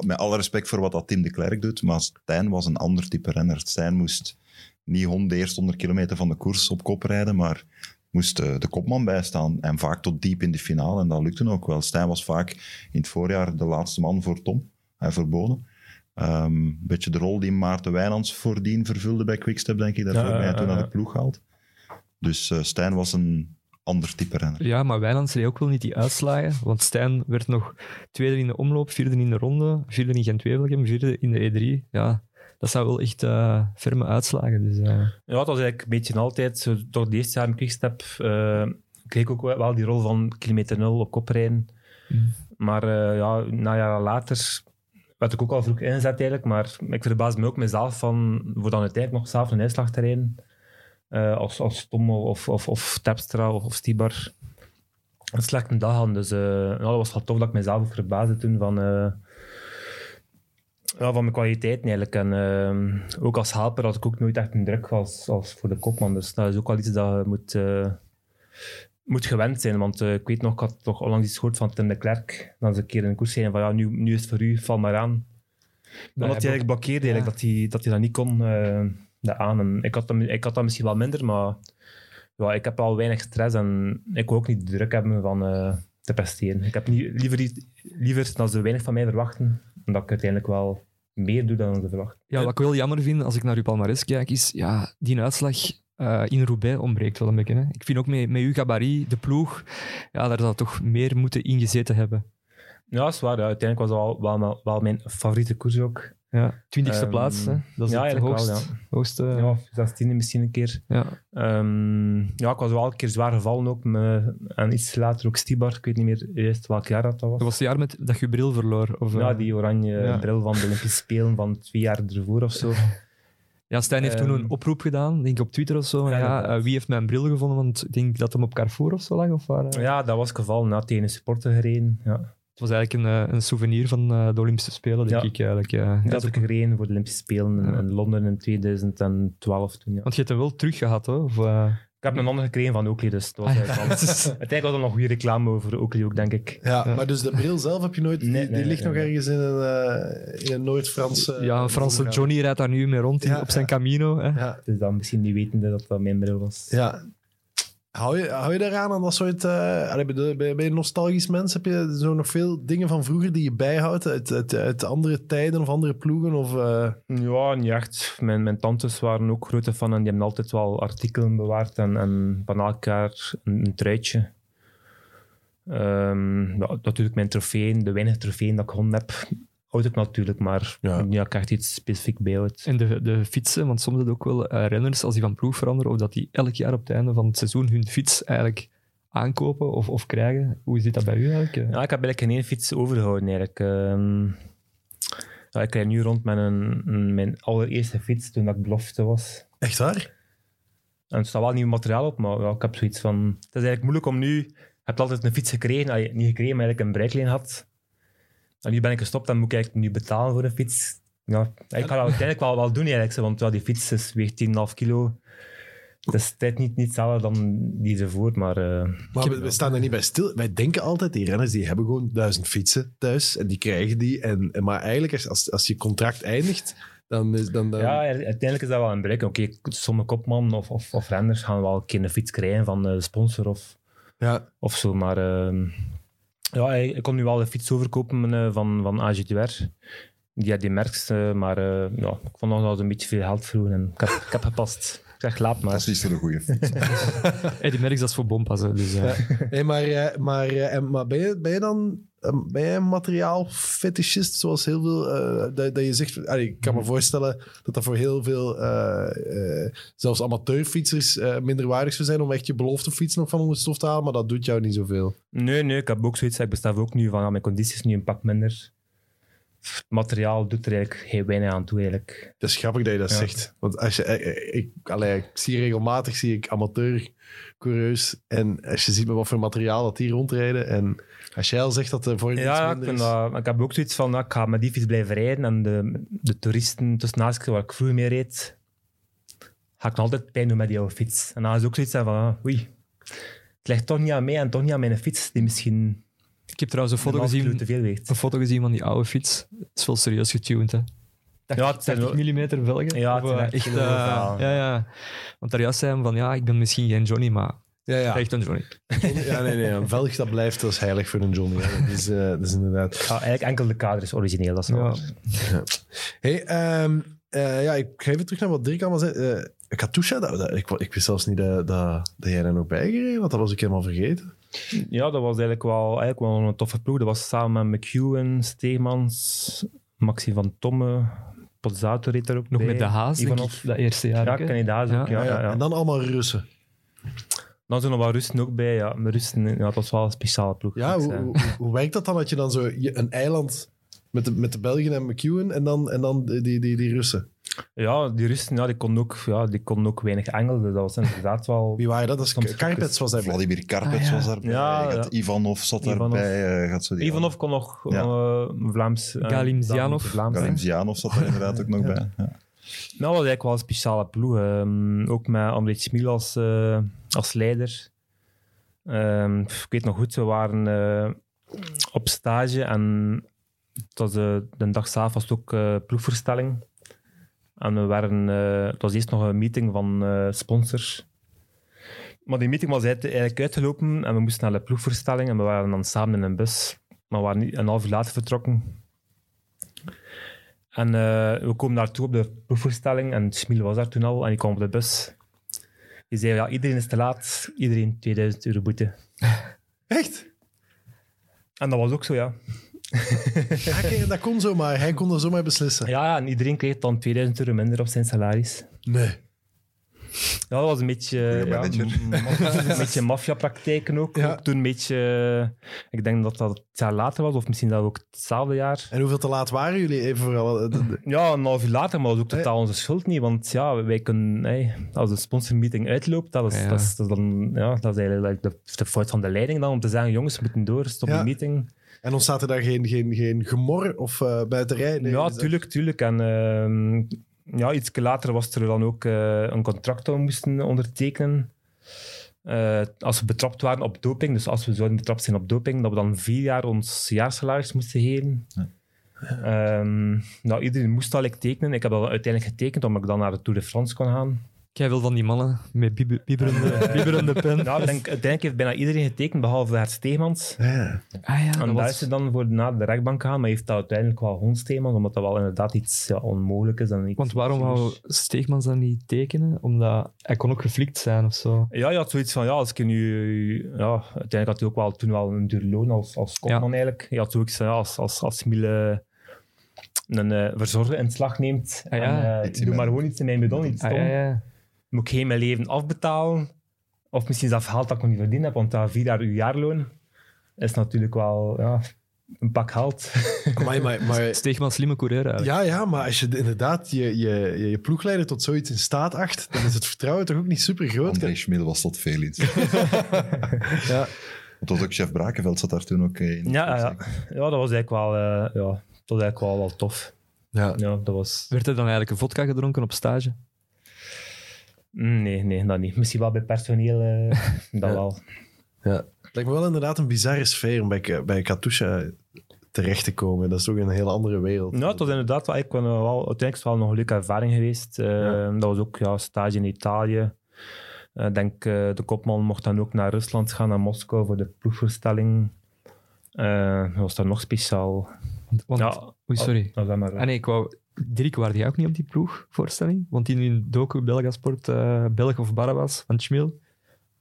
Met alle respect voor wat dat Tim de Klerk doet, maar Stijn was een ander type renner. Stijn moest niet hond de eerste 100 kilometer van de koers op kop rijden, maar moest eh, de kopman bijstaan. En vaak tot diep in de finale. En dat lukte ook wel. Stijn was vaak in het voorjaar de laatste man voor Tom en voor Bonen. Ehm, Een beetje de rol die Maarten Wijnands voordien vervulde bij Quickstep, denk ik. Daarvoor Ja, hij toen naar ja. de ploeg gehaald. Dus eh, Stijn was een ander type renner. Ja, maar Wijnands reed ook wel niet die uitslagen. Want Stijn werd nog tweede in de omloop, vierde in de ronde, vierde in Gent-Wevelgem, vierde in de E3. Ja, dat zou wel echt eh, ferme uitslagen. Dus, eh, Ja, het was eigenlijk een beetje altijd, zo, toch de eerste jaar in Quickstep, eh kreeg ik ook wel- die rol van kilometer nul op kop rijden. Mm. Maar eh, ja, na jaren later werd ik ook al vroeg ingezet eigenlijk, maar ik verbaas me ook mezelf van, voor dan uiteindelijk nog zelf een uitslag te rijden, eh, als, als Tom of, of, of Terpstra of, of Stibar een slechte dag hadden. Dus ja, dat was wel tof dat ik mezelf verbaasde toen van... eh, ja, van mijn kwaliteiten eigenlijk. En ook als helper had ik ook nooit echt een druk als, als voor de kopman. Dus dat is ook wel iets dat je moet, moet gewend zijn. Want ik weet nog, ik had toch onlangs iets gehoord van Tim de Klerk. Dan ze een keer in een koers zei van ja, nu, nu is het voor u, val maar aan. dat Omdat hij eigenlijk blokkeerde, Ja. eigenlijk, dat, hij, dat hij dat niet kon, dat aan. En ik, had dat, ik had dat misschien wel minder, maar ja, ik heb al weinig stress en ik wil ook niet de druk hebben van eh, te presteren. Ik heb niet, liever, liever dat ze weinig van mij verwachten, omdat ik uiteindelijk wel meer doe dan ze verwachten. ja, wat ik wel jammer vind als ik naar uw palmarès kijk, is ja, die uitslag eh, in Roubaix ontbreekt wel een beetje. Hè. Ik vind ook met, met uw gabarit, de ploeg, ja, daar zou toch meer moeten ingezeten hebben. Ja, dat is waar. Ja. Uiteindelijk was dat wel, wel, wel mijn favoriete koers ook. Ja, twintigste Ehm, plaats, hè. dat is ja, het hoogst, wel, hoogste. Ja, zestiende misschien een keer. ja. Ehm, ja, ik was wel een keer zwaar gevallen ook. Met, en iets later ook Stibar. Ik weet niet meer juist welk jaar dat was. Dat was het jaar met, dat je bril verloor. Of, ja, eh, die oranje ja. bril van de Olympische Spelen van twee jaar ervoor of zo. [LAUGHS] Ja, Stijn heeft toen Ehm, een oproep gedaan, denk ik op Twitter of zo. Ja, Ja, eh, wie heeft mijn bril gevonden? Want ik denk dat hem op Carrefour of zo lag. Of waar, eh? Ja, dat was gevallen. Na tegen een supporter gereden. Ja. Het was eigenlijk een, eh, een souvenir van eh, de Olympische Spelen, denk Ja. ik eigenlijk. Ja. Ja, Dat heb ik gereden voor de Olympische Spelen in, Londen in 2012 toen. Ja. Want je hebt hem wel terug gehad, hoor. Of, eh, Ik heb een ander gekregen van Oakley, dus dat was Ah. [LAUGHS] Uiteindelijk was er nog goede reclame over Oakley ook, denk ik. Ja, Ja. maar dus de bril zelf heb je nooit... Nee, die, nee, ligt nee, nog nee. ergens in een, eh, in een Noord-Franse... ja, een Franse. Johnny rijdt daar nu mee rond in- Ja, op zijn ja. Camino. Hè. Ja, Dus dan misschien niet wetende dat dat mijn bril was. ja. Hou je, hou je aan dat soort... eh ben, je, een nostalgisch mens? Heb je zo nog veel dingen van vroeger die je bijhoudt uit, andere tijden of andere ploegen? Of, eh, Ja, niet echt. Mijn, mijn tantes waren ook grote fan en die hebben altijd wel artikelen bewaard en, van elkaar een, truitje. Ehm, ja, natuurlijk mijn trofeeën, de weinige trofeeën dat ik gewonnen heb, ik natuurlijk, maar Ja. niet echt iets specifiek bijhoud. En de, de fietsen, want soms je ook wel eh, renners, als die van ploeg veranderen, of dat die elk jaar op het einde van het seizoen hun fiets eigenlijk aankopen of, of krijgen. Hoe zit dat bij u eigenlijk? Ja, ik heb eigenlijk geen één fiets overgehouden eigenlijk. Ehm, ja, ik rijd nu rond met een, een- mijn allereerste fiets toen dat ik belofte was. echt waar? En er staat wel nieuw materiaal op, maar ja, ik heb zoiets van... Het is eigenlijk moeilijk om nu... Je hebt altijd een fiets gekregen, allee, niet gekregen, maar eigenlijk een breiklijn had. En nu ben ik gestopt en moet ik eigenlijk nu betalen voor een fiets. Ja, ik ga dat uiteindelijk wel, wel doen eigenlijk, want ja, die fiets is, weegt 10,5 kilo. Dat is tijd niet, niet hetzelfde dan die ervoor, maar... eh, Maar we, we staan er niet bij stil. Wij denken altijd, die renners die hebben gewoon duizend fietsen thuis en die krijgen die. En, en- maar eigenlijk, als- als, als je contract eindigt, dan is dan... dan Ja, uiteindelijk is dat wel een bereik. Oké, sommige kopman of, of, of renners gaan wel een keer een fiets krijgen van de sponsor of, ja. of zo. Maar ehm, ja, ik kon nu wel een fiets overkopen eh, van, van AG2R. Die had die merks, eh, maar eh, ja, ik vond nog dat een beetje veel geld vroegen en ik heb gepast. Zeg, laat maar. Dat is niet zo'n goede fiets. Hey, die merks dat is voor bompas. hè, Dus, eh, Hey, maar eh, maar, eh, en- maar ben, je, ben je dan eh, ben je een materiaalfetischist, zoals heel veel... eh, dat, dat je zegt... allee, ik kan me voorstellen dat dat voor heel veel, eh, eh, zelfs amateurfietsers, eh, minder waardig zou zijn om echt je beloftefiets nog van onder stof te halen, maar dat doet jou niet zoveel. Nee, nee, ik heb ook zoiets. Ik besef ook nu van, ja, mijn conditie is nu een pak minder. Het materiaal doet er eigenlijk heel weinig aan toe, eigenlijk. Dat is grappig dat je dat Ja. zegt. Want als je, eh, eh, ik, allee, ik zie regelmatig zie ik amateurcoureurs en als je ziet met wat voor materiaal dat die rondrijden en als jij al zegt dat de vorm Ja, iets ja, ik, dat, ik heb ook zoiets van, ja, ik ga met die fiets blijven rijden en de, de toeristen tussen haakjes waar ik vroeger mee reed, ga ik nog altijd pijn doen met die oude fiets. En dan is ook zoiets van, ah, oei, het ligt toch niet aan mij en toch niet aan mijn fiets, die misschien ik heb trouwens een foto gezien, te veel weegt. een foto gezien van die oude fiets. Het is wel serieus getuned, hè. Ja, het zijn 30 wel- mm velgen. Ja, Of, eh, echt eh, ja, ja. Want daar juist zei hij van, ja, ik ben misschien geen Johnny, maar ja, ja. echt een Johnny. ja, nee, nee. Een velg dat blijft, dat is heilig voor een Johnny. hè. Dat is, eh, dat is inderdaad... Ja, eigenlijk enkel de kader is origineel, dat is wel Ja. Hey, ehm, eh, ja, ik ga even terug naar wat Dirk allemaal zei. Eh Katusha, dat, dat- ik, ik wist zelfs niet dat, dat, dat jij daar nog bij gereden had. Dat was ik helemaal vergeten. Ja, dat was eigenlijk wel, eigenlijk wel een toffe ploeg. Dat was samen met McEwen, Steemans, Maxi van Tomme, Pozzato reed er ook Nog bij. met de Haas, Ivanov. ik, dat eerste jaar. Ja, Daas ook. Ja, ja, ja. En dan allemaal Russen. Dan zijn er nog wat Russen ook bij. Ja, maar Russen, ja, dat was wel een speciale ploeg. Ja, hoe, zeggen. hoe, hoe werkt dat dan? Dat je dan zo een eiland met de, met de Belgen en McEwen en dan, en dan die, die, die Russen. Ja, die Russen ja, die konden ook, ja, die konden ook weinig Engels. Dus dat was inderdaad wel... Wie waren dat? dat is Karpets was daarbij. Vladimir Karpets Ah, ja. was daarbij. Ja, ja. Ivanov zat Ivanov. daarbij. eh, zo die Ivanov kon nog Ja. eh, Vlaams... eh, Galimzianov. Vlaams. Galimzianov zat er inderdaad ook nog bij. Ja. Nou, dat was eigenlijk wel een speciale ploeg. ehm, ook met André Schmiel als, als leider. Ehm, ik weet nog goed, we waren eh, op stage en het was, de dag zelf was het ook eh, ploegvoorstelling. En we waren, eh, het was eerst nog een meeting van eh, sponsors. Maar die meeting was eigenlijk uitgelopen en we moesten naar de ploegvoorstelling en we waren dan samen in een bus. Maar we waren niet- een half uur later vertrokken. En eh, we komen daartoe op de proefvoorstelling en Schmiel was daar toen al en ik kwam op de bus. Die zei, ja, iedereen is te laat, iedereen 2000 euro boete. [LAUGHS] Echt? En dat was ook zo, ja. Ja, kijk, dat kon zomaar. Hij kon er zomaar beslissen. Ja, ja en iedereen kreeg dan 2000 euro minder op zijn salaris. Nee. Ja, dat was een beetje... Ja, [LAUGHS] een beetje maffiapraktijken ook. Ja. ook. Toen een beetje... eh, Ik denk dat dat het jaar later was, of misschien dat ook hetzelfde jaar. En hoeveel te laat waren jullie? Even vooral. eh, de- de- Ja, een half uur later, maar dat is ook totaal onze schuld niet. Want ja, wij kunnen, hey, als de sponsormeeting uitloopt, dat is, Ja. dat is, dat is dan, ja, dat is eigenlijk de, de fout van de leiding dan, om te zeggen, jongens, we moeten door, stop Ja. die meeting. En ontstaat er daar geen, geen, geen gemor of eh buiterij? Nee, ja, tuurlijk, tuurlijk. En ehm, ja, iets later was er dan ook eh, een contract dat we moesten ondertekenen. Eh, als we betrapt waren op doping, dus als we zouden betrapt zijn op doping, dat we dan vier jaar ons jaarsalaris moesten geven. Ehm, nou, iedereen moest dat like, tekenen. Ik heb dat uiteindelijk getekend, omdat ik dan naar de Tour de France kon gaan. Jij wil van die mannen met biebe- bieberende, bieberende [LAUGHS] pen. Nou, ik denk, uiteindelijk heeft bijna iedereen getekend, behalve Hert Steegmans. Ja. Ah ja, En daar was... is ze dan voor naar de rechtbank gegaan, maar heeft dat uiteindelijk wel gewoon Steegmans, omdat dat wel inderdaad iets ja, onmogelijk is. En iets Want waarom wou Steegmans dan niet tekenen? Omdat hij kon ook geflikt zijn of zo. Ja, je had zoiets van, ja, als ik nu... Ja, uiteindelijk had hij ook wel toen wel een duur loon als, als kopman eigenlijk. Je had zoiets van, ja, als, als, als Miele een eh, verzorger in slag neemt, Ah, ja. en, eh, doe maar gewoon iets in mijn bidon, iets Ah, stom. ja, ja. Moet ik heel mijn leven afbetalen? Of misschien is dat geld dat ik nog niet verdiend heb, want dat vier jaar uw jaarloon is natuurlijk wel ja, een pak geld. Maar, maar, maar, [LAUGHS] Steegmans slimme coureur eigenlijk. ja, ja, maar als je inderdaad je, je, je, je ploegleider tot zoiets in staat acht, dan is het vertrouwen toch ook niet super groot. André Schmil was tot veel in. [LAUGHS] Ja. Was ook chef Brakenveld zat daar toen ook eh, in. Ja, ja, ja, dat was eigenlijk wel, eh, ja, dat was eigenlijk wel, wel tof. Ja. Ja, dat was... Werd er dan eigenlijk een vodka gedronken op stage? Mm, Nee, nee, dat niet. Misschien wel bij personeel, eh, [LAUGHS] dat Ja. wel. Ja. Het lijkt me wel inderdaad een bizarre sfeer om bij, bij Katusha terecht te komen. Dat is toch een hele andere wereld. Nou, het was inderdaad wel, eigenlijk wel, wel, uiteindelijk wel nog een leuke ervaring geweest. Eh, Ja. Dat was ook ja, stage in Italië. Eh, Ik denk, eh, de kopman mocht dan ook naar Rusland gaan, naar Moskou, voor de ploegvoorstelling. Eh, dat was dan nog speciaal. Want, ja, Oei, sorry. oh, zeg maar. Ah nee, ik wou Dirk, waarde jij ook niet op die ploegvoorstelling? Want in hun docu Belgasport, eh Belg of Barabas van Schmil,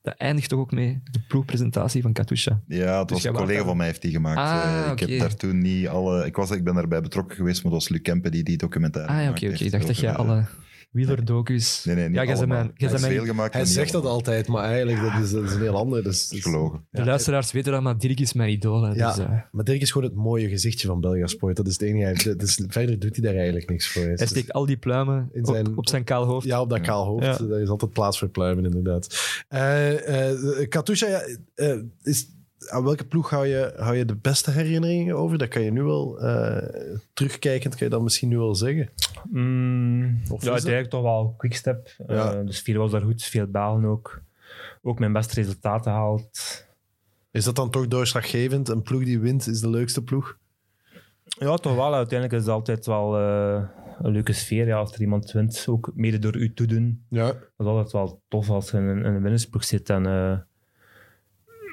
dat eindigt toch ook mee de ploegpresentatie van Katusha. Ja, het Dus was een collega daar- van mij heeft die gemaakt. Ah, Eh, ik heb daar toen niet alle... Ik, was, ik ben daarbij betrokken geweest, maar dat was Luc Kempe die die documentaire Ah ja, oké, Ik dacht dat jij eh, alle wielerdocus... Nee, nee, niet ja, allemaal. mijn, Hij is mijn- veel gemaakt, Hij zegt dat altijd, maar eigenlijk dat is, dat is een heel ander. Dus, Dat is gelogen. De luisteraars weten dat, maar Dirk is mijn idool. hè, Ja, Dus, eh, maar Dirk is gewoon het mooie gezichtje van Belgasport. Dat is het enige. Dus verder doet hij daar eigenlijk niks voor. hij steekt al die pluimen In op, zijn- op zijn kaal hoofd. Ja, op dat kaal hoofd. Ja. Daar is altijd plaats voor pluimen, inderdaad. Eh eh Katusha, ja, eh, is, aan welke ploeg hou je, hou je de beste herinneringen over? Dat kan je nu wel, eh, terugkijkend, kan je dat misschien nu wel zeggen. Mm, Of ja, uiteindelijk toch wel quickstep. Ja. dus veel was daar goed, veel balen ook. Ook mijn beste resultaten gehaald. Is dat dan toch doorslaggevend? Een ploeg die wint is de leukste ploeg? Ja, toch wel. Uiteindelijk is het altijd wel eh, een leuke sfeer. Ja, als er iemand wint, ook mede door u toedoen. Ja. Dat is altijd wel tof als je in een, in een winnersploeg zit. En,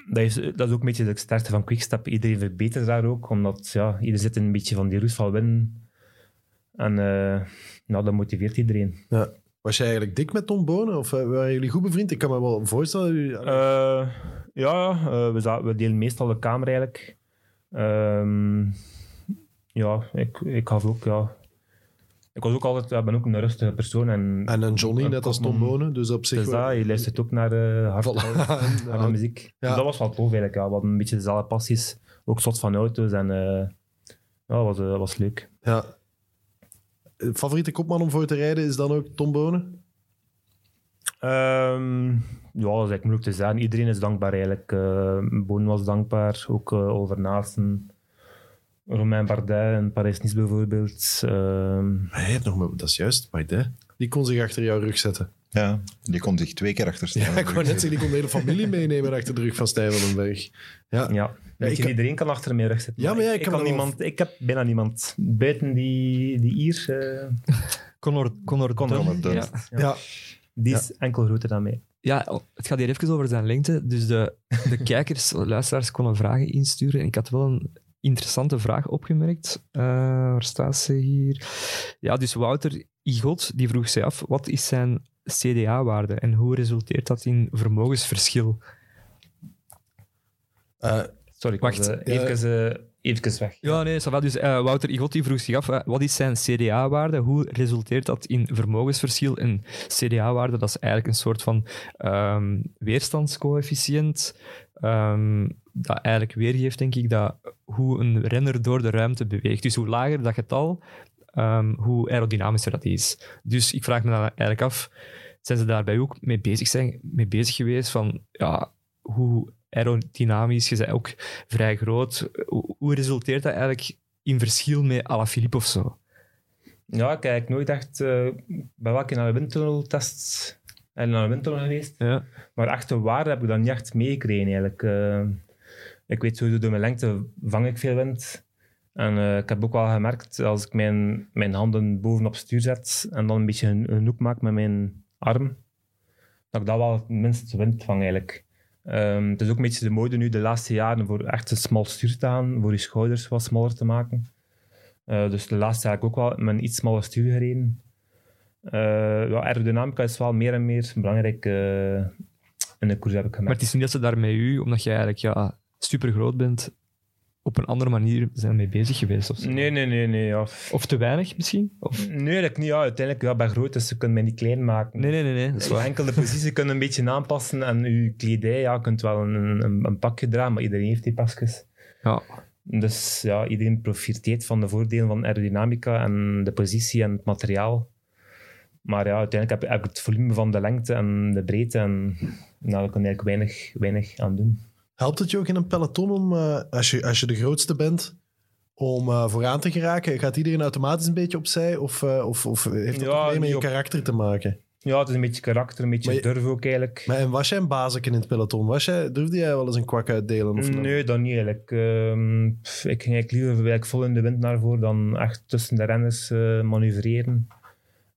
dat, is, dat is ook een beetje de sterkte van Quickstep. Iedereen verbetert daar ook, omdat ja, iedereen zit in een beetje van die roes van winnen. En eh, nou, dat motiveert iedereen. ja. Was jij eigenlijk dik met Tom Bonen? Of eh, waren jullie goed bevriend? Ik kan me wel voorstellen. u- Eh, ja, we, we delen meestal de kamer eigenlijk. Ehm, ja, ik, ik gaf ook, ja. Ik was ook altijd, ja, ben ook een rustige persoon. En, en een Johnny, net als Tom Bonen. Dus op zich... Dus wel- dat, je luistert ook naar de hard, Voilà. [LAUGHS] harde Ja. muziek. Ja. Dus dat was wel tof eigenlijk. Ja. We hadden een beetje dezelfde passies. Ook zot van auto's. En eh, ja, dat was, eh, dat was leuk. Ja. Eh, Favoriete kopman om voor te rijden is dan ook Tom Bonen? Ehm, ja, dat is eigenlijk moeilijk te zeggen. Iedereen is dankbaar eigenlijk. Eh Boon was dankbaar. Ook eh. Romain Bardet in Parijs-Nice bijvoorbeeld. Ehm, Hij heeft nog maar... Dat is juist, Bardet. Die kon zich achter jouw rug zetten. Ja, die kon zich twee keer achter staan. Ja, ik wou net zeggen, die kon de hele familie meenemen achter de rug van Stijn van den Berg. Ja. ja. Kan- iedereen kan achter mij rug zitten. Ja, maar ja, ik ik, kan niemand, ik heb bijna niemand. Buiten die, die Ier, eh, Conor, Conor, Conor Dunn, Dunn. Ja. Ja. die is enkel groter dan mij. Ja, het gaat hier even over zijn lengte. Dus de, de kijkers, [LAUGHS] luisteraars konden vragen insturen. En ik had wel een interessante vraag opgemerkt. Eh, waar staat ze hier? Ja, dus Wouter Igot die vroeg zich af, wat is zijn CDA-waarde en hoe resulteert dat in vermogensverschil? Eh, Sorry, Wacht, eh, even, even weg. Ja, nee. Dus Wouter Igot die vroeg zich af, wat is zijn CDA-waarde? Hoe resulteert dat in vermogensverschil? En CDA-waarde, dat is eigenlijk een soort van ehm, weerstandscoëfficiënt, ehm, dat eigenlijk weergeeft, denk ik, dat hoe een renner door de ruimte beweegt. Dus hoe lager dat getal, ehm, hoe aerodynamischer dat is. Dus ik vraag me dan eigenlijk af, zijn ze daarbij ook mee bezig, zijn, mee bezig geweest van, ja, hoe aerodynamisch, je bent ook vrij groot. Hoe, hoe resulteert dat eigenlijk in verschil met Alaphilippe of zo? Ja, ik heb eigenlijk nooit echt... eh, ik ben wel een keer naar de windtunneltest en naar de windtunnel geweest. Ja. Maar echt de waarde heb ik dan niet echt meegekregen eigenlijk. Eh, ik weet sowieso door mijn lengte vang ik veel wind. En eh, ik heb ook wel gemerkt, als ik mijn, mijn handen bovenop stuur zet en dan een beetje een, hoek maak met mijn arm, dat ik dat wel het minste wind vang eigenlijk. Ehm, het is ook een beetje de mode nu de laatste jaren voor echt een smal stuur te gaan, voor je schouders wat smaller te maken. Eh, dus de laatste jaar heb ik ook wel met een iets smaller stuur gereden. Eh, ja, aerodynamica is wel meer en meer belangrijk in de koers, heb ik Maar gemerkt. het is niet dat ze daar u, omdat jij eigenlijk ja, super groot bent, op een andere manier zijn mee bezig geweest. Of, zo. Nee, nee, nee. nee ja. of te weinig misschien? Of... Nee, eigenlijk niet. Ja, uiteindelijk, ja, ik ben groot, dus ze kunnen mij niet klein maken. Nee, nee, nee, nee, dat is waar. Enkel de positie kunnen een beetje aanpassen en je kledij, ja, je kunt wel een, een, een pakje dragen, maar iedereen heeft die pasjes. Ja. Dus ja, iedereen profiteert van de voordelen van aerodynamica en de positie en het materiaal. Maar ja, uiteindelijk heb, ik het volume van de lengte en de breedte en nou, daar kan je eigenlijk weinig, weinig aan doen. Helpt het je ook in een peloton om, eh, als, je, als je de grootste bent, om eh, vooraan te geraken? Gaat iedereen automatisch een beetje opzij? Of, eh, of, of heeft dat Ja, met je op- karakter te maken? Ja, het is een beetje karakter, een beetje je- durf ook eigenlijk. Maar en was jij een bazeken in het peloton? Was jij, durfde jij wel eens een kwak uitdelen? Of? Nee, dat niet eigenlijk. Pff, ik ging eigenlijk liever vol in de wind naar voren dan echt tussen de renners manoeuvreren.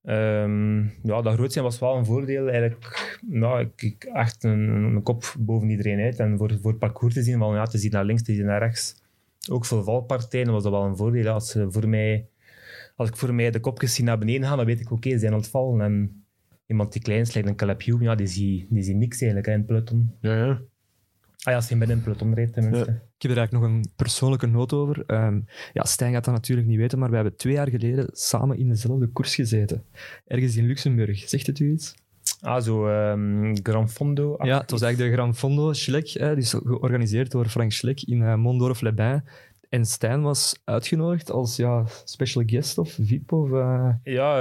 Ehm, ja, dat groot zijn was wel een voordeel. Eigenlijk, nou, ik, ik echt een, een kop boven iedereen uit. En voor, voor het parcours te zien, van, ja, te zien naar links, te zien naar rechts. Ook voor valpartijen was dat wel een voordeel. Als ze voor mij als ik voor mij de kopjes zie naar beneden gaan, dan weet ik, oké, ze zijn aan het vallen. En iemand die klein is, lijkt een Caleb Hume, ja, die zie, die zie niks eigenlijk hè, in het peloton. Ja, ja. Ah ja, als hij binnen een peloton rijdt tenminste. Ik heb er eigenlijk nog een persoonlijke noot over. Ehm, ja, Stijn gaat dat natuurlijk niet weten, maar we hebben twee jaar geleden samen in dezelfde koers gezeten. Ergens in Luxemburg. Zegt het u iets? Ah, zo Gran Fondo. Ja, het was eigenlijk de Gran Fondo die is georganiseerd door Frank Schlek in uh, Mondorf-les-Bains. En Stijn was uitgenodigd als ja, special guest of VIP of... eh, Ja,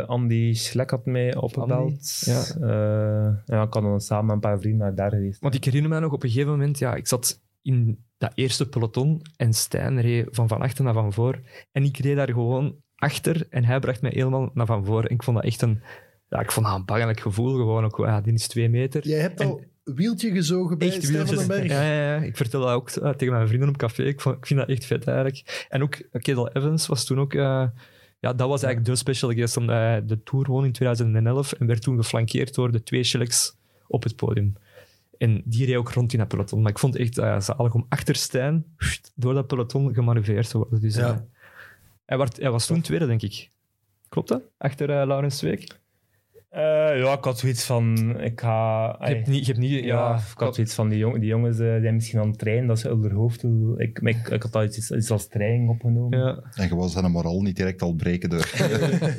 eh, Andy Schlek had mij opgebeld. ja. Eh, ja, ik had dan samen met een paar vrienden naar daar geweest. Want ik herinner me nog op een gegeven moment, ja, ik zat in dat eerste peloton en Stijn reed van van achter naar van voor. En ik reed daar gewoon achter en hij bracht mij helemaal naar van voor. En ik vond dat echt een, ja, ik vond dat een bangelijk gevoel gewoon. Ook, ja, die is twee meter. Jij hebt al wieltje gezogen bij Echt Stijn van den Berg. Ja, ja, ja. Ik vertel dat ook eh, tegen mijn vrienden op café. Ik, vond, ik vind dat echt vet eigenlijk. En ook eh, Kedal Evans was toen ook... eh, ja, dat was eigenlijk de special guest, omdat hij de Tour won in 2011 en werd toen geflankeerd door de twee Schlecks op het podium. En die reed ook rond in dat peloton. Maar ik vond het echt uh, zalig om achter Stijn door dat peloton gemanoeuvreerd te worden. Dus, Ja. eh, hij, werd, hij was toen tweede, denk ik. Klopt dat? Achter eh, Laurens Zweek? Eh, ja, ik had zoiets van, ik ga... Je hebt niet... Je hebt niet Ja, ja, ik had zoiets van, die, jong, die jongens eh, zijn misschien aan het trainen, dat ze hun hoofd doen. Ik, ik, ik had al iets, iets als training opgenomen. ja. En je was zijn moraal niet direct al breken door. [LAUGHS]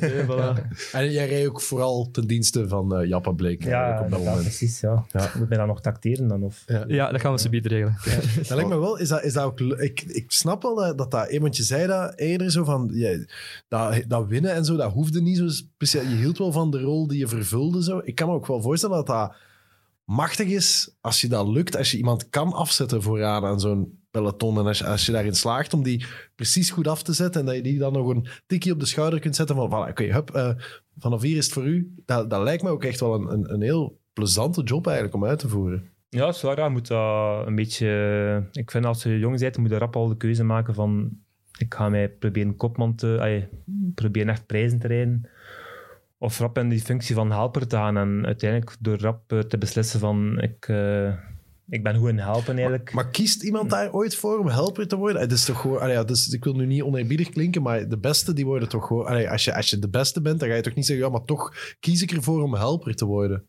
Nee, voilà. [LAUGHS] En jij reed ook vooral ten dienste van eh Jappa Bleek Ja, op dat moment. precies. Ja. Ja. Moet mij dan nog tacteren dan? Of? ja, dat gaan we ze bieden regelen. [LAUGHS] Dat lijkt me wel, is dat, is dat ook... Ik, ik snap wel dat, dat dat... Want je zei dat eerder zo van... Ja, dat, dat winnen en zo, dat hoefde niet zo speciaal. Je hield wel van de rol die je vervulde zo. Ik kan me ook wel voorstellen dat dat machtig is als je dat lukt. Als je iemand kan afzetten vooraan aan zo'n peloton. En als je, als je daarin slaagt om die precies goed af te zetten. En dat je die dan nog een tikje op de schouder kunt zetten van... Voilà, oké, hup, eh, vanaf hier is het voor u. Dat, dat lijkt me ook echt wel een, een, een heel plezante job eigenlijk om uit te voeren. Ja, je moet dat een beetje... Ik vind als je jong bent, moet je rap al de keuze maken van... Ik ga mij proberen kopman te... allee, proberen echt prijzen te rijden. Of rap in die functie van helper te gaan. En uiteindelijk door rap eh, te beslissen van... Ik, eh, ik ben goed in helpen eigenlijk. Maar kiest iemand daar ooit voor om helper te worden? Het is toch gewoon, allee, dus, ik wil nu niet oneerbiedig klinken, maar de beste die worden toch gewoon. allee, als, je, als je de beste bent, dan ga je toch niet zeggen, ja, maar toch kies ik ervoor om helper te worden.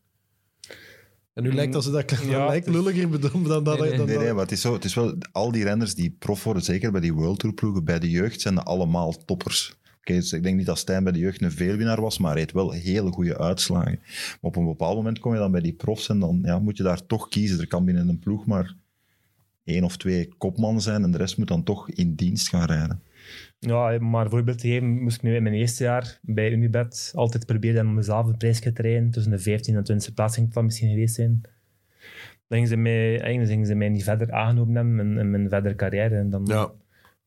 En nu lijkt dat ze dat, dat Ja, lijkt lulliger bedoeld dan dat. Nee, nee. dan Nee, dat- nee, maar het is, zo, het is wel... Al die renners die prof worden, zeker bij die World Tour ploegen, bij de jeugd zijn allemaal toppers. Oké, dus ik denk niet dat Stijn bij de jeugd een veelwinnaar was, maar hij heeft wel hele goede uitslagen. Maar op een bepaald moment kom je dan bij die profs en dan ja, moet je daar toch kiezen. Er kan binnen een ploeg maar één of twee kopman zijn en de rest moet dan toch in dienst gaan rijden. Ja, maar voorbeeld te geven, moest ik nu in mijn eerste jaar bij Unibet altijd proberen om mezelf een prijsje te rijden. Tussen de 15 en 20 plaats ging het dan misschien geweest zijn. Dan gingen ze mij, eigenlijk gingen ze mij niet verder aangenomen hebben in, in mijn verdere carrière. En dan Ja.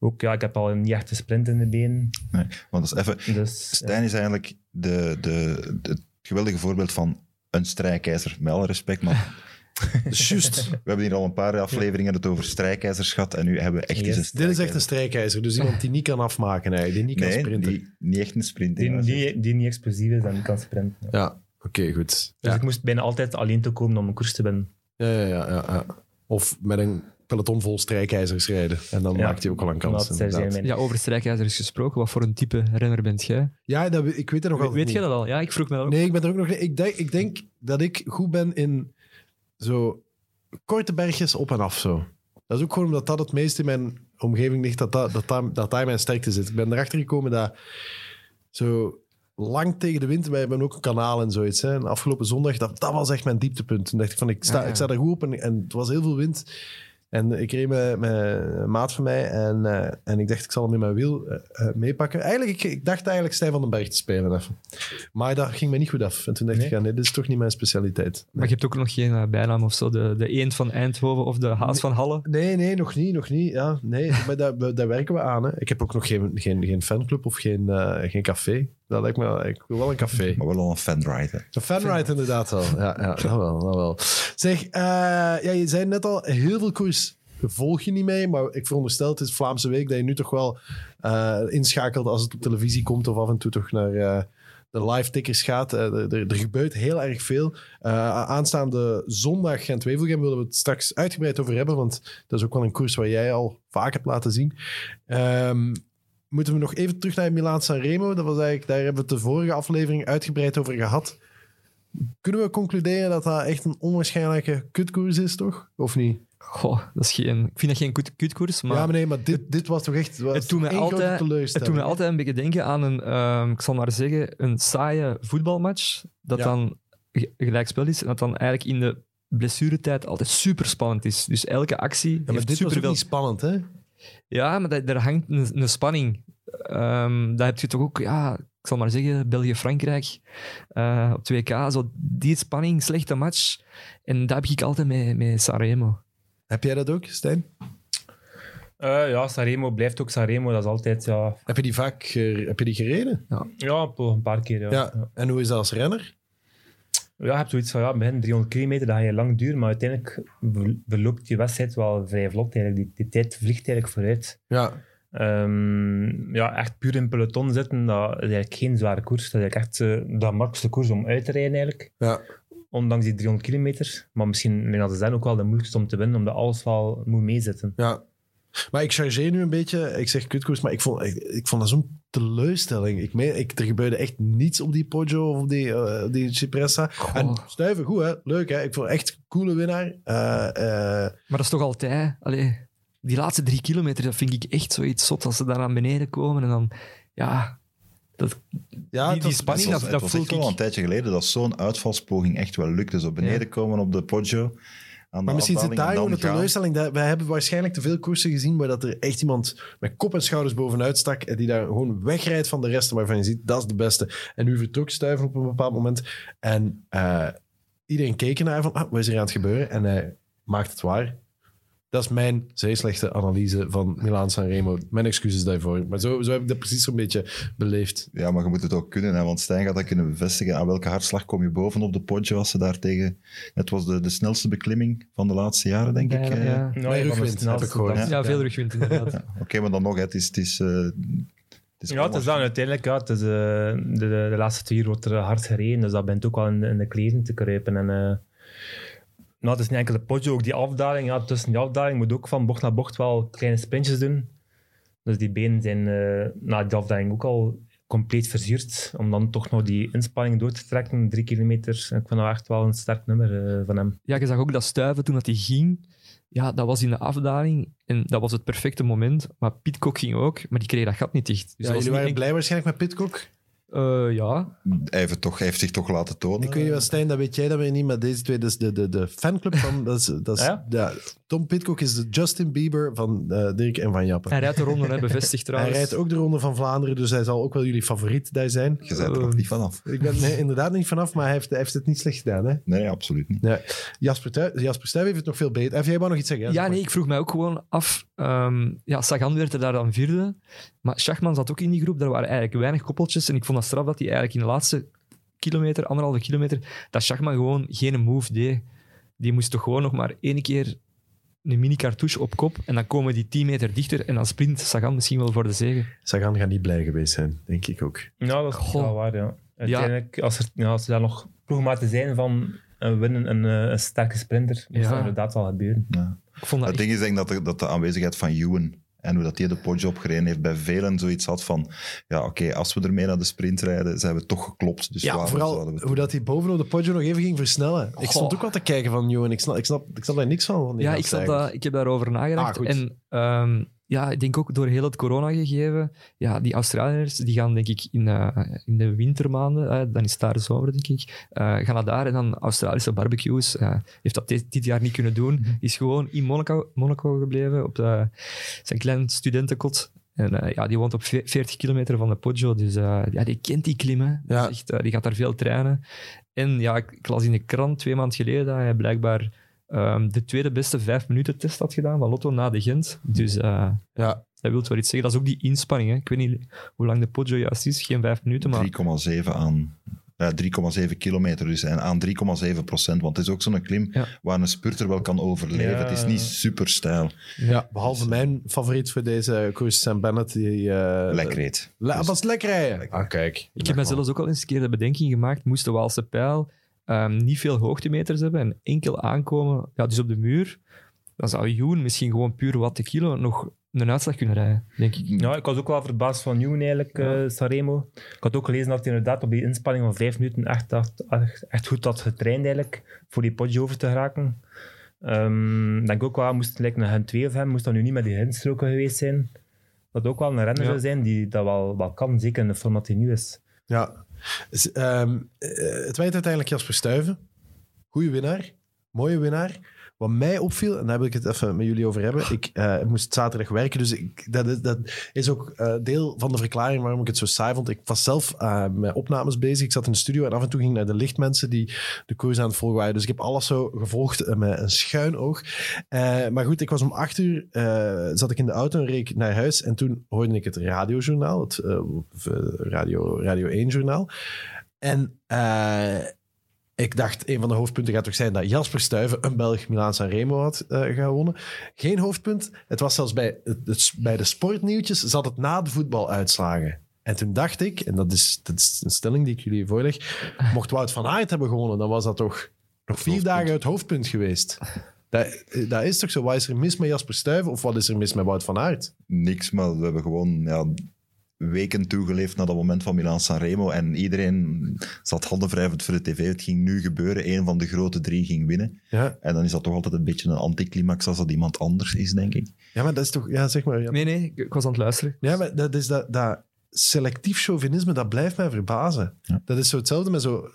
Ook, ja, ik heb al een sprint in de benen. Nee, want dat is even... Dus, Stijn is eigenlijk de, de, de- het geweldige voorbeeld van een strijkijzer. Met alle respect, maar Dus [LAUGHS] juist. we hebben hier al een paar afleveringen het over strijkijzers gehad en nu hebben we echt Yes. eens een Dit is echt een strijkijzer. Dus iemand die niet kan afmaken, eigenlijk, die niet kan Nee, sprinten. die, niet echt een sprint. die, die, die niet explosief is en kan sprinten. Ja, oké, goed. Dus Ja. ik moest bijna altijd alleen te komen om een koers te winnen. Ja, ja, ja, ja. Of met een peloton vol strijkijzers rijden. En dan Ja. maakt hij ook al een kans. Ja, over strijkijzers gesproken. Wat voor een type renner bent jij? Ja, dat, ik weet het nog altijd weet jij dat al? Ja, ik vroeg me dat ook. Nee, ik ben er ook nog niet. Ik denk, ik denk dat ik goed ben in zo korte bergjes op en af zo. Dat is ook gewoon omdat dat het meest in mijn omgeving ligt, dat, dat, dat, daar- dat daar mijn sterkte zit. Ik ben erachter gekomen dat zo lang tegen de wind, wij hebben ook een kanaal en zoiets. Hè. En afgelopen zondag, dat, dat was echt mijn dieptepunt. Toen dacht ik van, ik sta, Ah, ja. ik sta er goed op en, en het was heel veel wind. En ik reed met, met een maat van mij en, eh, en ik dacht, ik zal hem in mijn wiel eh, eh, meepakken. Eigenlijk, ik, ik dacht eigenlijk Stijn van den Berg te spelen even. Maar dat ging me niet goed af. En toen dacht Nee? ik, ja, nee, dit is toch niet mijn specialiteit. Maar je hebt ook nog geen bijnaam of zo. De, de eend van Eindhoven of de haas van Halle. Nee, nee, nog niet, nog niet. Ja, nee, [LAUGHS] maar daar, daar werken we aan. Hè. Ik heb ook nog geen, geen, geen fanclub of geen, geen café. Dat lijkt me, wel- ik wil wel een café. Maar wel een fanride. hè. Een fanride inderdaad wel. Ja, ja dat wel, dat wel. Zeg, eh, ja, je zei net al, heel veel koers volg je niet mee, maar ik veronderstel, het is Vlaamse Week, dat je nu toch wel eh, inschakelt als het op televisie komt of af en toe toch naar eh, de live tickers gaat. Er, er- er gebeurt heel erg veel. Eh, aanstaande zondag Gent-Wevelgem willen we het straks uitgebreid over hebben, want dat is ook wel een koers waar jij al vaak hebt laten zien. Ehm, moeten we nog even terug naar Milaan Sanremo. Dat was eigenlijk, daar hebben we het de vorige aflevering uitgebreid over gehad. Kunnen we concluderen dat dat echt een onwaarschijnlijke kutkoers is, toch? Of niet? Goh, dat is geen, ik vind dat geen kut- kutkoers, maar... ja, maar nee, maar dit, dit was toch echt was het doet, grote altijd, het doet mij altijd een beetje denken aan een, ehm, ik zal maar zeggen, een saaie voetbalmatch. Dat Ja. dan gelijkspel is en dat dan eigenlijk in de blessuretijd altijd super spannend is. Dus elke actie Ja, maar heeft dit was ook superveel... niet spannend, hè? Ja, maar dat, daar hangt een, een spanning. Ehm daar heb je toch ook, ja, ik zal maar zeggen, België-Frankrijk eh, op 2K. Zo die spanning, slechte match. En dat heb ik altijd met, met Sanremo. Heb jij dat ook, Stijn? Eh, ja, Sanremo blijft ook Sanremo. Dat is altijd, ja, Heb je die vaak heb je die gereden? ja een paar keer. Ja. Ja. Ja. En hoe is dat als renner? Ja, je hebt zoiets van, ja, begin 300 kilometer, dat ga je lang duren, maar uiteindelijk ver- verloopt die wedstrijd wel vrij vlot eigenlijk. Die, die tijd vliegt eigenlijk vooruit. Ja. Ehm, ja, echt puur in peloton zitten, dat is eigenlijk geen zware koers. Dat is eigenlijk echt eh, de makkelijkste koers om uit te rijden eigenlijk. ja. Ondanks die 300 kilometer. Maar misschien, dat ze zijn ook wel de moeilijkste om te winnen, omdat alles wel moet meezitten. Ja. Maar ik chargeer nu een beetje. Ik zeg kutkoers, maar ik vond, ik, ik vond dat zo'n teleurstelling. Ik meen, ik, er gebeurde echt niets op die Poggio of op die, eh, die Cipressa. Goh. En stuiven, goed hè? Leuk hè? Ik vond echt een coole winnaar. Eh, eh, Maar dat is toch altijd... Allee, die laatste drie kilometer, dat vind ik echt zoiets zot. Als ze daar naar beneden komen en dan... Ja, dat, ja, Die- spanning, was, dat- dat was echt ik. een tijdje geleden dat zo'n uitvalspoging echt wel lukte. Zo beneden Ja. komen op de Poggio. aan de Maar misschien zit daar gewoon de teleurstelling. Dat, wij hebben waarschijnlijk te veel koersen gezien waar dat er echt iemand met kop en schouders bovenuit stak en die daar gewoon wegrijdt van de rest waarvan je ziet, dat is de beste. En nu vertrok Stuiven op een bepaald moment en eh, iedereen keek ernaar van, ah, wat is er aan het gebeuren? En hij maakt het waar. Dat is mijn zeer slechte analyse van Milaan Sanremo. Mijn excuses daarvoor. Maar zo, zo heb ik dat precies zo'n beetje beleefd. Ja, maar je moet het ook kunnen, hè, want Stijn gaat dat kunnen bevestigen. Aan welke hartslag kom je boven op de Poggio als ze daar tegen... Het was de, de snelste beklimming van de laatste jaren, denk ik. eh. ja. Ja, rugwind, heb ik gehoord. ja, veel rugwind inderdaad. Ja, Oké, maar dan nog, het is... Het is, eh, het is Ja, het is dan uiteindelijk, ja, het is, eh, de, de, de laatste twee uur wordt er hard gereden, dus dat bent ook wel in de, in de kleren te kruipen. En, nou, het is niet enkel de potje, ook die afdaling. Ja, tussen die afdaling moet ook van bocht naar bocht wel kleine sprintjes doen. Dus die benen zijn eh, na die afdaling ook al compleet verzuurd. Om dan toch nog die inspanning door te trekken, drie kilometer. Ik vind dat echt wel een sterk nummer eh, van hem. Ja, je zag ook dat stuiven toen dat hij ging. Ja, dat was in de afdaling en dat was het perfecte moment. Maar Pitcock ging ook, maar die kreeg dat gat niet dicht. Dus Ja, jullie waren enkel- blij waarschijnlijk met Pitcock. Eh, ja, Hij heeft, toch, hij heeft zich toch laten tonen. Ik weet niet wat, Stijn, dat weet jij dat weer niet, maar deze twee, dat is de, de, de fanclub van... Dat is, dat is, Ja? ja, Tom Pitcock is de Justin Bieber van eh, Dirk en Van Jappen. hij rijdt de ronde, hè, bevestigd [LAUGHS] Hij trouwens. rijdt ook de Ronde van Vlaanderen, dus hij zal ook wel jullie favoriet daar zijn. Je bent er nog niet vanaf. Ik ben nee, inderdaad niet vanaf, maar hij heeft, hij heeft het niet slecht gedaan. Hè? Nee, absoluut niet. Ja. Jasper, Jasper heeft het nog veel beter. Heb jij wou nog iets zeggen? Ja, nee, ik vroeg mij ook gewoon af. Ehm, ja, Sagan werd er daar dan vierde. Maar Schachman zat ook in die groep. Daar waren eigenlijk weinig koppeltjes. En ik vond dat straf dat hij eigenlijk in de laatste kilometer, anderhalve kilometer, dat Schachman gewoon geen move deed. Die moest toch gewoon nog maar één keer een mini-cartouche op kop. En dan komen die 10 meter dichter. En dan sprint Sagan misschien wel voor de zege. Sagan gaat niet blij geweest zijn, denk ik ook. Ja, dat is wel waar, ja. Uiteindelijk, als, er, ja, als er daar nog ploegmaten zijn van een winnen, een, eh, een sterke sprinter, moet Ja. dat inderdaad wel gebeuren. Ja. Ik vond dat Het echt- ding is denk ik dat de, dat de aanwezigheid van Ewan en hoe dat hij de Poggio opgereden heeft, bij velen zoiets had van ja, oké, als we ermee naar de sprint rijden, zijn we toch geklopt. Dus Ja, waarom vooral we hoe dat hij bovenop de Poggio nog even ging versnellen. Ik stond ook wel te kijken van, joh, en ik snap, ik, snap, ik snap daar niks van. Ja, ik, zat dat, ik heb daarover nagedacht. Ah, goed. en ehm, ja, ik denk ook door heel het corona-gegeven, ja, die Australiërs die gaan denk ik in, eh, in de wintermaanden, eh, dan is het daar zomer denk ik, eh, gaan naar daar en dan Australische barbecues. heeft dat dit, dit jaar niet kunnen doen. Mhm. Is gewoon in Monaco, Monaco gebleven, op de, zijn klein studentenkot. En ja, die woont op ve- 40 kilometer van de Poggio, dus ja, die kent die klimmen. Ja. echt, die gaat daar veel trainen. En ja, ik, ik las in de krant twee maanden geleden dat hij blijkbaar ehm, de tweede beste vijf minuten test had gedaan van Lotto na de Gent. Dus eh, Ja, dat wil wel iets zeggen. Dat is ook die inspanning. Hè. Ik weet niet hoe lang de Poggio juist is, geen vijf minuten, maar 3,7 aan ja, 3,7 kilometer dus en aan 3,7 procent, want het is ook zo'n klim Ja. waar een spurter wel kan overleven. Ja. Het is niet super stijl. ja, behalve mijn favoriet voor deze koers, Sam Bennett. Die, eh, Lekker reed. Le Dus- was lekker rijden. Ah, kijk. ik heb me zelfs ook al eens een keer de bedenking gemaakt, moest de Waalse pijl ehm, niet veel hoogtemeters hebben en enkel aankomen, ja, dus op de muur, dan zou Joen misschien gewoon puur wat de kilo nog een uitslag kunnen rijden, denk ik. Ja, ik was ook wel verbaasd van Nieuwen eigenlijk, eh, Sanremo. Ik had ook gelezen dat hij inderdaad op die inspanning van vijf minuten echt, echt, echt, echt goed had getraind eigenlijk, voor die potje over te geraken. Ehm, Ik denk ook wel, moest lijkt een Gen 2 of hem, moest dat nu niet met die hinstroken geweest zijn. Dat ook wel een renner Ja. zou zijn die dat wel, wel kan, zeker in de format die nu is. Ja. Ehm, eh, het werd uiteindelijk Jasper Stuyven. Goeie winnaar. Mooie winnaar. Wat mij opviel, en daar wil ik het even met jullie over hebben. Ik eh, moest zaterdag werken, dus ik, dat, is, dat is ook eh, deel van de verklaring waarom ik het zo saai vond. Ik was zelf eh, met opnames bezig. Ik zat in de studio en af en toe ging ik naar de lichtmensen die de koers aan het volgen waren. Dus ik heb alles zo gevolgd met een schuin oog. Maar goed, ik was om acht uur, zat ik in de auto en reed naar huis. En toen hoorde ik het radiojournaal, het radio, radio 1-journaal. En ik dacht, een van de hoofdpunten gaat toch zijn dat Jasper Stuyven een Belg Milaan Sanremo had eh, gewonnen. Geen hoofdpunt. Het was zelfs bij, het, het- bij de sportnieuwtjes zat het na de voetbaluitslagen. En toen dacht ik, en dat is, dat is een stelling die ik jullie voorleg, mocht Wout van Aert hebben gewonnen, dan was dat toch nog vier hoofdpunt. dagen het hoofdpunt geweest. Dat, dat is toch zo? Wat is er mis met Jasper Stuyven of wat is er mis met Wout van Aert? Niks, maar we hebben gewoon ja, weken toegeleefd naar dat moment van Milan Sanremo. En iedereen zat handenwrijvend voor de tv. Het ging nu gebeuren. Een van de grote drie ging winnen. Ja, En dan is dat toch altijd een beetje een anticlimax als dat iemand anders is, denk ik. ja maar dat is toch... Ja, zeg maar. Ja. Nee, nee, ik, ik was aan het luisteren. Ja, maar dat is dat, dat selectief chauvinisme, dat blijft mij verbazen. Ja. Dat is zo hetzelfde met zo...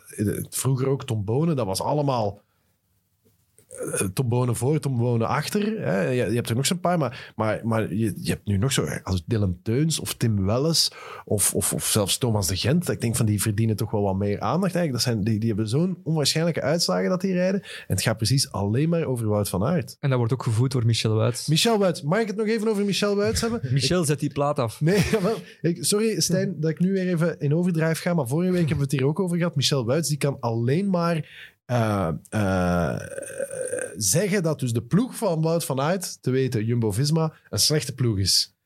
Vroeger ook Tom Bonen, dat was allemaal... eh, Tom Bonen voor, Tom Bonen achter. Hè. Je, je hebt er nog zo'n paar, maar, maar, maar je, je hebt nu nog zo... Als Dylan Teuns of Tim Welles of, of, of zelfs Thomas de Gent. dat Ik denk van, die verdienen toch wel wat meer aandacht eigenlijk. Dat zijn, die, die hebben zo'n onwaarschijnlijke uitslagen dat die rijden. En het gaat precies alleen maar over Wout van Aert. En dat wordt ook gevoed door Michel Wuits. Michel Wuits. Mag ik het nog even over Michel Wuits hebben? [LAUGHS] Michel zet die plaat af. Nee, [LAUGHS] sorry Stijn dat ik nu weer even in overdrijf ga, maar vorige week hebben we het hier ook over gehad. Michel Wuits die kan alleen maar eh, eh, zeggen dat dus de ploeg van Wout van Aert, te weten Jumbo-Visma, een slechte ploeg is.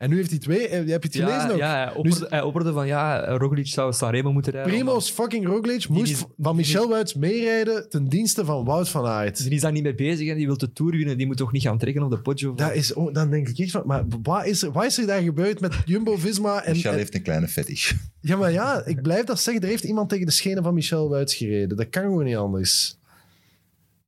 En nu heeft hij twee, eh, heb je het gelezen Ja, ook? ja hij, opperde, hij opperde van ja, Roglic zou Sanremo moeten rijden. Primoz fucking Roglic moest is- van Michel Wuits meerijden ten dienste van Wout van Aert. Die is daar niet mee bezig en die wil de Tour winnen. Die moet toch niet gaan trekken op de Poggio? Dat is, oh, dan denk ik echt van, maar wat is er, wat is er daar gebeurd met Jumbo-Visma? En, Michel en- heeft een kleine fetish. Ja, maar ja, ik blijf dat zeggen. Er heeft iemand tegen de schenen van Michel Wuits gereden. Dat kan gewoon niet anders.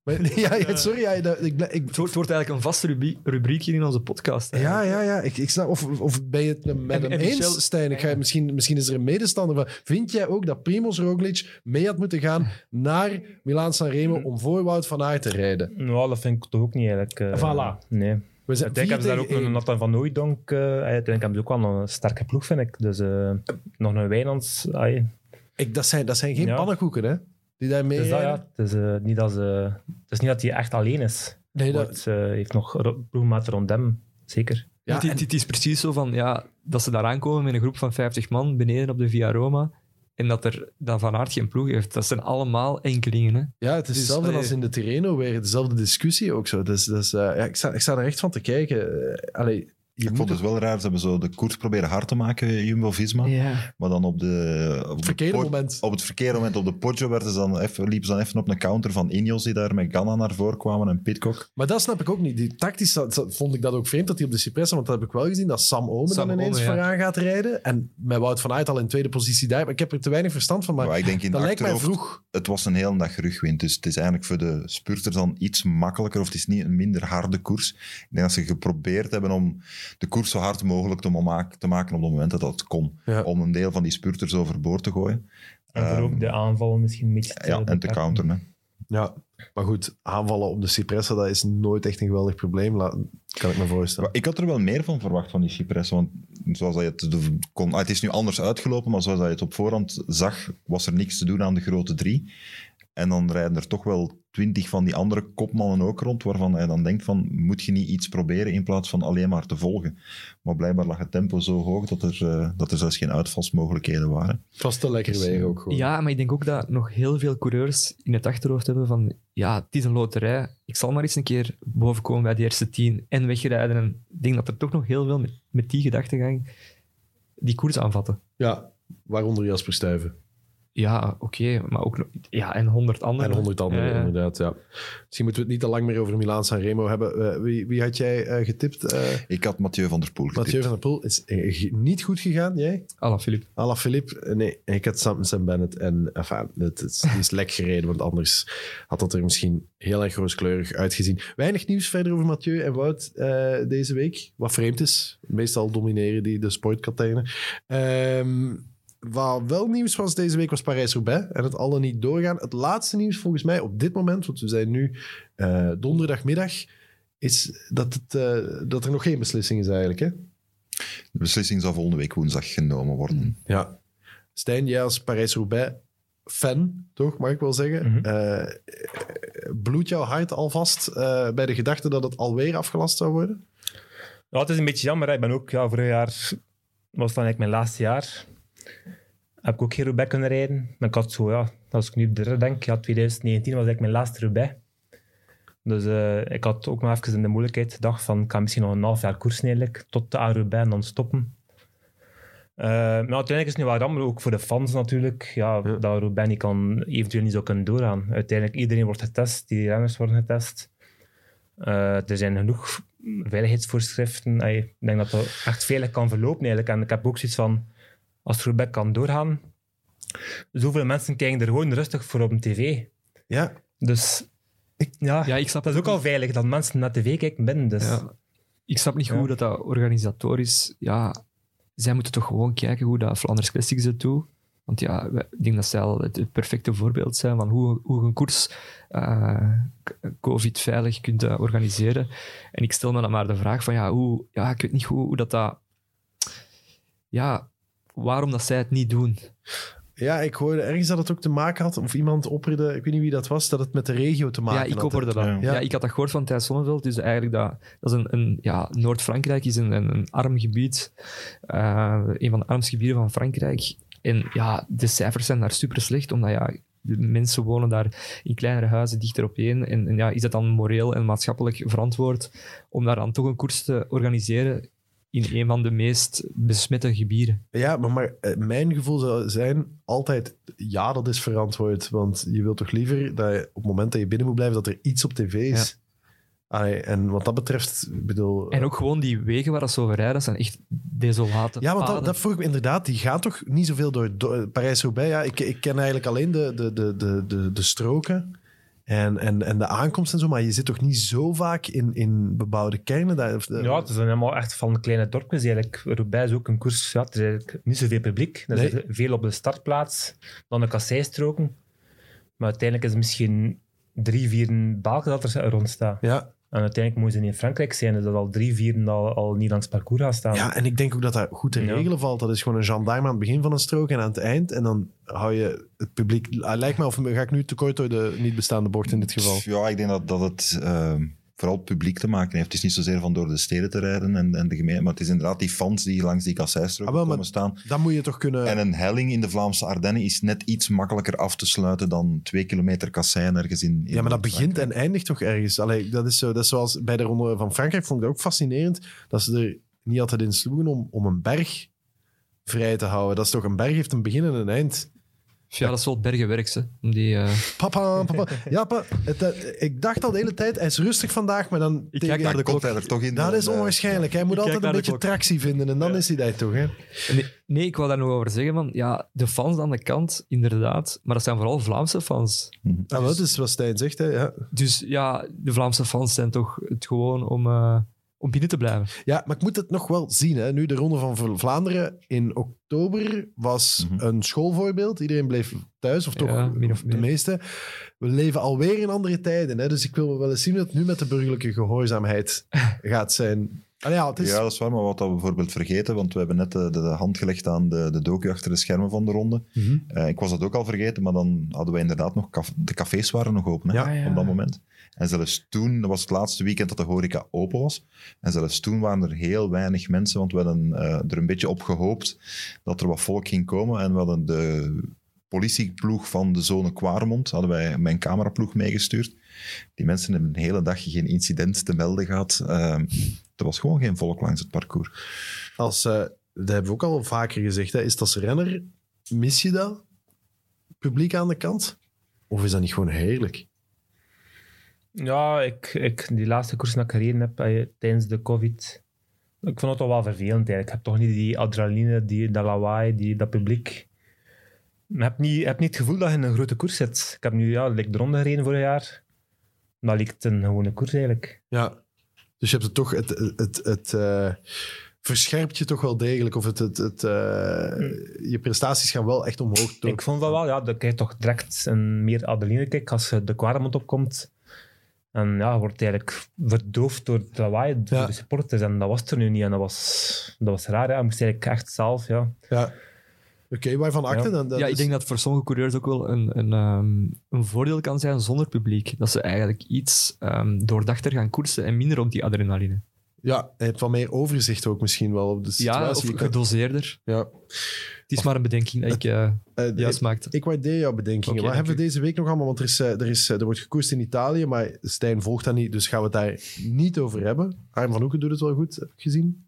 Maar, [LAUGHS] ja, ja, sorry, ja, dat, ik, ik, Het wordt, het wordt eigenlijk een vaste rubriekje in onze podcast. ja, ja, ja. Ik, ik snap, of, of ben je het met hem en eens, Michel- Stijn? Ik ga, misschien, misschien is er een medestander van. Vind jij ook dat Primoz Roglic mee had moeten gaan [LAUGHS] naar Milaan Sanremo om voor Wout van Aert te rijden? Nou, dat vind ik toch ook niet eigenlijk. eh, Voilà. Nee. We zijn hebben ze daar ook een Nathan van Nooijdonk. eh uiteindelijk hebben ze ook wel een sterke ploeg, vind ik. Dus eh, nog een Wijnands. Ik, dat, zijn, dat zijn geen Ja. pannenkoeken, hè? Die daar mee Dus dat, ja. Het is, eh, niet dat ze, het is niet dat hij echt alleen is. Nee, dat, eh, heeft nog ploegmaten rond hem, zeker. ja, het, en- het- is precies zo van ja, dat ze daar aankomen met een groep van 50 man beneden op de Via Roma. En dat er dan Van Aert geen ploeg heeft. Dat zijn allemaal enkelingen. Hè. Ja, het is Dus, hetzelfde allee. als in de Terreno weer. Dezelfde discussie ook zo. Dus, dus, eh, ja, ik, sta, ik sta er echt van te kijken. Allee, Ik vond het wel raar. Ze hebben zo de koers proberen hard te maken, Jumbo-Visma. Ja. Maar dan op, de, op, de verkeerde moment. op het verkeerde moment op de Poggio werden ze dan even, liepen ze dan even op een counter van Ineos die daar met Ganna naar voren kwamen en Pitcock. Maar dat snap ik ook niet. Die, tactisch vond ik dat ook vreemd dat hij op de Cipressa, want dat heb ik wel gezien, dat Sam Omen Sam dan ineens Omen, ja. vooraan gaat rijden. En met Wout van Aert al in tweede positie daar. Maar ik heb er te weinig verstand van. Maar, Maar ik denk in dat lijkt mij vroeg. het was een hele dag rugwind. Dus het is eigenlijk voor de spurters dan iets makkelijker. Of het is niet een minder harde koers. Ik denk dat ze geprobeerd hebben om de koers zo hard mogelijk te, ma- te maken op het moment dat dat kon. Ja. Om een deel van die spurters overboord te gooien. En voor Ehm, ook de aanval misschien een beetje te Ja, en te counteren. Hè. Ja, maar goed, aanvallen op de Cipressa, dat is nooit echt een geweldig probleem. Kan ik me voorstellen. Maar ik had er wel meer van verwacht van die Cipressen. Want zoals dat je het kon, ah, het is nu anders uitgelopen, maar zoals dat je het op voorhand zag, was er niks te doen aan de grote drie. En dan rijden er toch wel twintig van die andere kopmannen ook rond, waarvan hij dan denkt van, moet je niet iets proberen in plaats van alleen maar te volgen. Maar blijkbaar lag het tempo zo hoog dat er, eh, dat er zelfs geen uitvalsmogelijkheden waren. Het was te lekker Dus, weer eh, ook gewoon. ja, maar ik denk ook dat nog heel veel coureurs in het achterhoofd hebben van ja, het is een loterij. Ik zal maar eens een keer bovenkomen bij die eerste tien en wegrijden. En ik denk dat er toch nog heel veel met, met die gedachtegang die koers aanvatten. Ja, waaronder Jasper Stuyven. Ja, oké, maar ook ja, en honderd andere. En honderd anderen, ja. inderdaad. Ja. Misschien moeten we het niet te lang meer over Milaan San Remo hebben. Eh, wie, wie had jij eh, getipt? Eh Ik had Mathieu van der Poel getipt. Mathieu van der Poel is niet goed gegaan, jij? Alla Philippe. Ala Philippe? Nee, ik had Sam, Sam Bennett. En enfin, het, is, die is lek gereden, want anders had dat er misschien heel erg rooskleurig uitgezien. Weinig nieuws verder over Mathieu en Wout eh, deze week. Wat vreemd is. Meestal domineren die de sportkatijnen. Ehm wat wel nieuws was deze week was Parijs-Roubaix. En het alle niet doorgaan. Het laatste nieuws volgens mij op dit moment, want we zijn nu eh, donderdagmiddag, is dat, het, eh, dat er nog geen beslissing is eigenlijk. Hè? De beslissing zal volgende week woensdag genomen worden. Ja. Stijn, jij als Parijs-Roubaix-fan, toch, mag ik wel zeggen. Eh, bloedt jouw hart alvast eh, bij de gedachte dat het alweer afgelast zou worden? Ja, het is een beetje jammer. hè. Ik ben ook, ja, vorig jaar was dan eigenlijk mijn laatste jaar. Heb ik ook geen Roubaix kunnen rijden. Maar ik had zo, ja, als ik nu op de denk, ja, 2019 was eigenlijk mijn laatste Roubaix. Dus eh, ik had ook nog even in de moeilijkheid gedacht van, ik kan misschien nog een half jaar koersen eigenlijk, tot de A-Roubaix en dan stoppen. Eh, maar uiteindelijk is het nu wel jammer, ook voor de fans natuurlijk, ja, Ja. dat Roubaix niet kan, eventueel niet zou kunnen doorgaan. Uiteindelijk, iedereen wordt getest, die renners worden getest. Eh, er zijn genoeg veiligheidsvoorschriften. Ik denk dat dat echt veilig kan verlopen eigenlijk. En ik heb ook zoiets van, als Roubaix kan doorgaan, zoveel mensen kijken er gewoon rustig voor op een tv. Ja, Dus ja, Ja, ik snap dat is ook al veilig dat mensen naar tv kijken binnen. Dus. Ja. Ik snap niet Ja. hoe dat, dat organisatorisch... Ja, zij moeten toch gewoon kijken hoe dat Flanders Classics het doet. Want ja, ik denk dat zij al het, het perfecte voorbeeld zijn van hoe, hoe je een koers eh, COVID-veilig kunt eh, organiseren. En ik stel me dan maar de vraag van, ja, hoe, ja ik weet niet hoe, hoe dat dat... Ja, waarom dat zij het niet doen. ja, ik hoorde ergens dat het ook te maken had, of iemand opperde, ik weet niet wie dat was, dat het met de regio te maken Ja, ik had. hoorde dat. Ja. Ja. ik had dat gehoord van Thijs Sonneveld. Dus eigenlijk dat, dat is een, een ja, Noord-Frankrijk is een, een, een arm gebied. Eh, een van de armste gebieden van Frankrijk. En ja, de cijfers zijn daar super slecht, omdat ja, de mensen wonen daar in kleinere huizen dichter op één. En, en ja, is dat dan moreel en maatschappelijk verantwoord om daar dan toch een koers te organiseren in een van de meest besmette gebieden? Ja, maar, maar eh, mijn gevoel zou zijn altijd, ja, dat is verantwoord. Want je wilt toch liever dat je, op het moment dat je binnen moet blijven, dat er iets op tv is. Allee, en wat dat betreft, bedoel... En ook gewoon die wegen waar dat ze over rijden, dat zijn echt desolate Ja, want dat, dat vroeg ik me inderdaad. Die gaan toch niet zoveel door, door Parijs-Roubaix? Ja, ik, ik ken eigenlijk alleen de, de, de, de, de, de stroken en, en, en de aankomst en zo. Maar je zit toch niet zo vaak in, in bebouwde kernen? Daar, of de- Ja, het is helemaal echt van kleine dorpjes eigenlijk. Roubaix is ook een koers, ja, er is eigenlijk niet zoveel publiek. Er Nee. zit veel op de startplaats, dan de kasseistroken. Maar uiteindelijk is het misschien drie, vier balken dat er rond staat. ja. En uiteindelijk moeten ze in Frankrijk zijn, dus dat al drie, vier al, al niet langs parcours gaan staan. ja, en ik denk ook dat dat goed te Ja. regelen valt. Dat is gewoon een gendarme aan het begin van een strook en aan het eind. En dan hou je het publiek... Ah, lijkt me, of ga ik nu tekort door de niet bestaande bocht in dit geval? Ja, ik denk dat, dat het ehm, vooral publiek te maken heeft. Het is niet zozeer van door de steden te rijden en, en de gemeente, maar het is inderdaad die fans die langs die kasseistroken Ah, komen staan. Dan moet je toch kunnen... En een helling in de Vlaamse Ardennen is net iets makkelijker af te sluiten dan twee kilometer kassein ergens in, in Ja, maar dat begint en eindigt toch ergens. Allee, dat, is zo, dat is zoals bij de Ronde van Frankrijk, vond ik dat ook fascinerend, dat ze er niet altijd in sloegen om, om een berg vrij te houden. Dat is toch, een berg heeft een begin en een eind. Ja, dat is wel het hè. Die, eh, Papa, papa. Ja, pa, het, eh, ik dacht al de hele tijd, hij is rustig vandaag, maar dan... Ik kijk naar de komt klok. hij er toch in. Dat dan, is eh, onwaarschijnlijk. Hij moet Ik altijd een beetje klok. tractie vinden en dan is hij daar toch, hè? Nee, nee, ik wou daar nog over zeggen. Van, ja, de fans aan de kant, inderdaad. Maar dat zijn vooral Vlaamse fans. Nou, dat is wat Stijn zegt, hè. Ja. Dus ja, de Vlaamse fans zijn toch het gewoon om, eh, om binnen te blijven. Ja, maar ik moet het nog wel zien. Hè. Nu, de Ronde van Vl- Vlaanderen in oktober was Mhm. een schoolvoorbeeld. Iedereen bleef thuis, of toch Ja, min of de meeste. We leven alweer in andere tijden. Hè. Dus ik wil wel eens zien hoe het nu met de burgerlijke gehoorzaamheid [LAUGHS] gaat zijn. Allee, ja, het is... Ja, dat is waar, maar wat dat we bijvoorbeeld vergeten, want we hebben net de, de, de hand gelegd aan de, de docu achter de schermen van de ronde. Mhm. Eh, ik was dat ook al vergeten, maar dan hadden we inderdaad nog... caf- de cafés waren nog open, hè, Ja, ja. op dat moment. En zelfs toen, dat was het laatste weekend dat de horeca open was. En zelfs toen waren er heel weinig mensen, want we hadden eh, er een beetje op gehoopt dat er wat volk ging komen. En we hadden de politieploeg van de zone Kwaremond, hadden wij mijn cameraploeg meegestuurd. Die mensen hebben een hele dag geen incident te melden gehad. Eh, er was gewoon geen volk langs het parcours. Als, eh, dat hebben we ook al vaker gezegd. Hè. Is als renner, mis je dat? publiek aan de kant? Of is dat niet gewoon heerlijk? Ja, ik, ik, die laatste koers dat ik gereden heb eh, tijdens de covid, ik vond het toch wel vervelend eigenlijk. Ik heb toch niet die adrenaline, die, dat lawaai, die, dat publiek. Je hebt niet, je hebt niet het gevoel dat je in een grote koers zit. Ik heb nu ja, de ronde gereden vorig jaar. Dat lijkt een gewone koers eigenlijk. Ja. Dus je hebt het toch, het, het, het, het, eh, verscherpt je toch wel degelijk. Of het, het, het, eh, je prestaties gaan wel echt omhoog. Door, Ik vond dat wel, ja, dan krijg je toch direct een meer adrenaline kick als je de Quaremont opkomt. En ja, je wordt eigenlijk verdoofd door het lawaai, door Ja. de supporters. En dat was er nu niet. En dat was, dat was raar. Ja. Je moest eigenlijk echt zelf, ja. ja. Oké, waarvan acte? Ja. Dan, dat ja, is- ik denk dat voor sommige coureurs ook wel een, een, ehm, een voordeel kan zijn zonder publiek. Dat ze eigenlijk iets ehm, doordachter gaan koersen en minder op die adrenaline. Ja, je hebt wat meer overzicht ook misschien wel op de Ja, situatie. of Je kan- gedoseerder. ja. Het is maar een bedenking dat ik Eh, juist maakte. Ik waardeer jouw bedenkingen. Oké, Wat hebben we deze week nog allemaal? Want er, is, er, is, er wordt gekoerst in Italië, maar Stijn volgt dat niet, dus gaan we het daar niet over hebben. Arm van Hoeken doet het wel goed, heb ik gezien.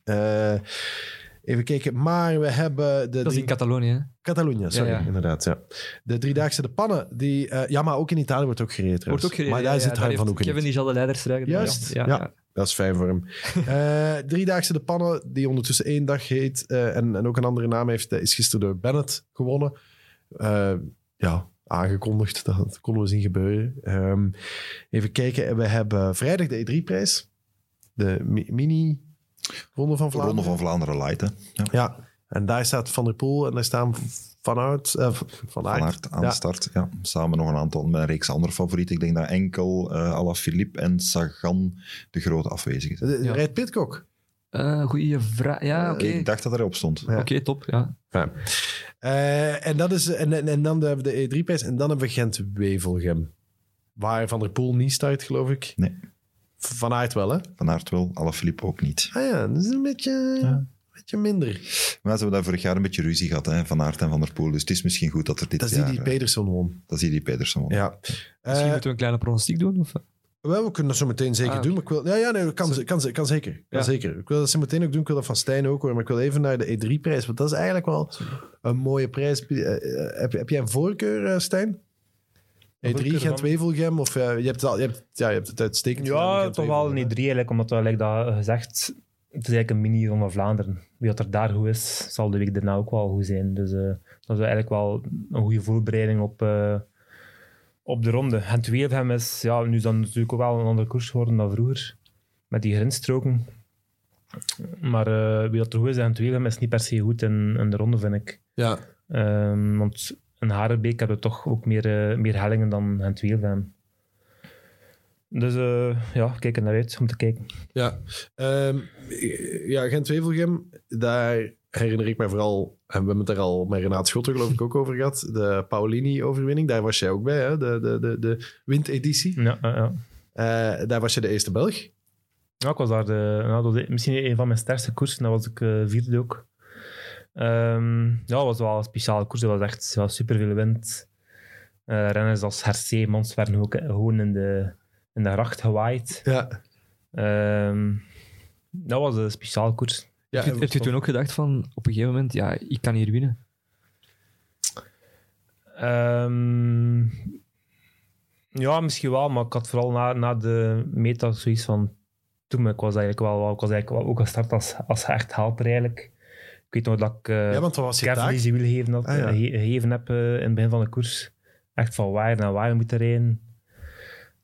Even kijken, maar we hebben de Dat is in Catalonië? Catalonië, sorry, Ja, ja. inderdaad. Ja. De driedaagse de pannen, die, ja, maar ook in Italië wordt ook gereden. Wordt ook gereden. Maar daar ja, zit Harm van Hoeken Kevin niet. die zal de leidersstrijd gedaan. Juist, ja. Dat is fijn voor hem. [LAUGHS] Eh driedaagse de pannen, die ondertussen één dag heet eh, en, en ook een andere naam heeft, eh, is gisteren door Bennett gewonnen. Ja, aangekondigd. Dat, konden we zien gebeuren. Ehm, even kijken. We hebben vrijdag de E3-prijs. De mi- mini-ronde van Vlaanderen. Ronde van Vlaanderen Light, hè. Ja. Ja, en daar staat Van der Poel en daar staan vanuit... eh, van Van Aert. Aert aan Ja. de start. Ja. Samen nog een aantal met een reeks andere favorieten. Ik denk dat enkel eh Alaphilippe en Sagan de grote afwezigen zijn. De- de Ja. Rijdt Pitcock. Eh, goeie vraag. Ja, oké. Ik dacht dat hij erop stond. Ja. Oké, top. Ja. Ja. Eh, en, dat is, en, en, en dan hebben we de E3-prijs en dan hebben we Gent-Wevelgem. Waar Van der Poel niet start, geloof ik. Nee. Van Aert wel, hè? Van Aert wel, Alaphilippe ook niet. Ah ja, dat is een beetje, beetje minder. Maar ze hebben daar vorig jaar een beetje ruzie gehad, hè, Van Aert en Van der Poel. Dus het is misschien goed dat er dit Dat is die jaar... die eh, Pedersen won. dat is die die Pedersen won. Ja. Misschien Eh, moeten we een kleine pronostiek doen? Of? wel, we kunnen dat zo meteen zeker Ah, doen. Maar ik wil, ja, ja, nee, kan, kan, kan, zeker. Kan Ja. zeker. Ik wil dat zo meteen ook doen. Ik wil dat van Stijn ook hoor. Maar ik wil even naar de E3-prijs. Want dat is eigenlijk wel een mooie prijs. Eh, eh, heb, heb jij een voorkeur, eh, Stijn? E3, voorkeur van? Gent-Wevelgem? Of eh, je, hebt het al, je, hebt, ja, je hebt het uitstekend gedaan Ja, toch wel Gent-Wevelgem, niet drie eigenlijk, omdat we like dat gezegd, het is eigenlijk een mini van Vlaanderen. Wie dat er daar goed is, zal de week daarna ook wel goed zijn. Dus eh, dat is eigenlijk wel een goede voorbereiding op, eh, op de ronde. En Wevelgem is, ja, nu is dat natuurlijk ook wel een andere koers geworden dan vroeger, met die grensstroken. Maar eh, wie dat er goed is in Wevelgem is niet per se goed in, in de ronde, vind ik. Ja, Ehm, want in Harenbeek hebben we toch ook meer, meer hellingen dan in Wevelgem. Dus eh, ja, kijk er naar uit om te kijken. Ja, Ehm, ja Gent-Wevelgem, daar herinner ik mij vooral, en we hebben het er al met Renaat Schotter geloof ik ook over gehad, de Paulini-overwinning, daar was jij ook bij, hè? de, de, de, de windeditie. Ja, ja, ja. Eh, daar was je de eerste Belg. Ja, ik was daar de, nou, was misschien een van mijn sterkste koersen. Dat was ik eh, vierde ook. Ehm, ja, dat was wel een speciale koers. Dat was echt ja, superveel wind. Eh renners als Hercé, Mons ook gewoon in de, in de gracht gewaaid. Ja, Ehm, dat was een speciale koers. ja Heeft, u- heeft u toen ook gedacht van, op een gegeven moment, ja, ik kan hier winnen? Ehm, ja, misschien wel, maar ik had vooral na, na de meta zoiets van... Toen, ik was eigenlijk wel, ik was eigenlijk wel ook gestart als, als echt helper eigenlijk. Ik weet nog dat ik uh, ja, want was je had, Ah, ja. ge- gegeven heb eh, in het begin van de koers. Echt van waar naar waar moeten rijden.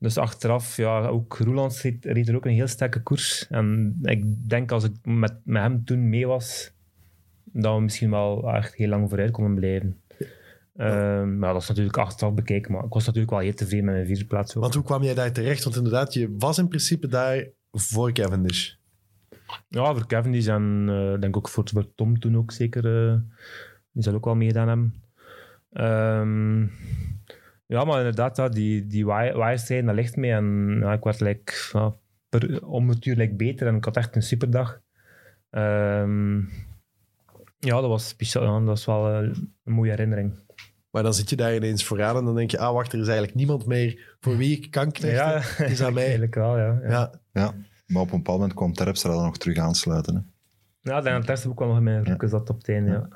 Dus achteraf, ja, ook Roelands reed, reed er ook een heel sterke koers. En ik denk als ik met, met hem toen mee was, dat we misschien wel echt heel lang vooruit konden blijven. Ehm, maar dat is natuurlijk achteraf bekeken. Maar ik was natuurlijk wel heel tevreden met mijn vierde plaats. ook. Want hoe kwam jij daar terecht? Want inderdaad, je was in principe daar voor Cavendish. Ja, voor Cavendish en eh denk ook voor, voor Tom toen ook zeker. eh, die zal ook wel meegedaan hebben. Ehm, ja, maar inderdaad, ja, die, die waaierstrijd, dat ligt mee. En ja, ik werd like, ja, per, om het uur like, beter en ik had echt een superdag. Ehm, ja, dat was speciaal. Ja, dat was wel eh, een mooie herinnering. Maar dan zit je daar ineens vooraan en dan denk je, ah wacht, er is eigenlijk niemand meer voor wie ik kan knechten. Ja, [LAUGHS] is aan [LAUGHS] mij. eigenlijk wel, ja. ja. Ja, Ja, maar op een bepaald moment kwam Terpstra dan nog terug aansluiten. Hè. Ja, eerste ook wel nog in mijn broeken zat op het einde, ja.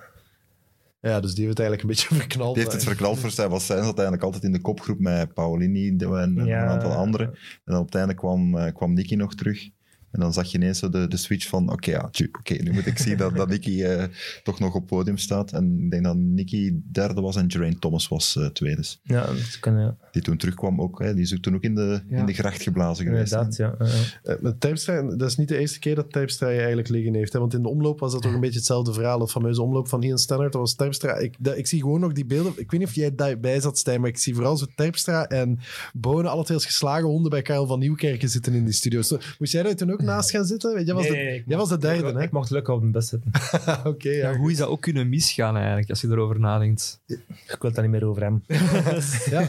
Ja, dus die heeft het eigenlijk een beetje [LAUGHS] verknald. Die heeft het verknald voor zijn. Was zij zat eigenlijk altijd in de kopgroep met Paolini en, Ja. een aantal anderen. En dan op het einde kwam, eh, kwam Nicky nog terug. En dan zag je ineens zo de, de switch van, oké, ja, tju, nu moet ik zien dat, dat Nicky eh, toch nog op podium staat. En ik denk dat Nicky derde was en Geraint Thomas was eh, tweede. Dus Ja, dat kan, ja. Die toen terugkwam ook, hè, die is ook toen ook in de, Ja. in de gracht geblazen geweest. inderdaad. Ja. Ja, ja. Eh, met Terpstra, dat is niet de eerste keer dat Terpstra je eigenlijk liggen heeft. Hè? Want in de omloop was dat toch een beetje hetzelfde verhaal. De fameuze omloop van Ian Stannard. Dat was Terpstra. Ik, dat- ik zie gewoon nog die beelden. Ik weet niet of jij daarbij zat, Stijn, maar ik zie vooral zo Terpstra en Bonen alle twee als geslagen honden bij Karel van Nieuwkerken zitten in die studio. Moest jij daar toen ook naast gaan zitten? Weet, jij was, Nee, de, nee, ik jij was de derde, ik, hè? ik mocht lukken op de bus zitten. [LAUGHS] Oké, ja. Ja, hoe is dat ook kunnen misgaan eigenlijk, als je erover nadenkt? Ik wil het daar niet meer over hebben. [LAUGHS] ja.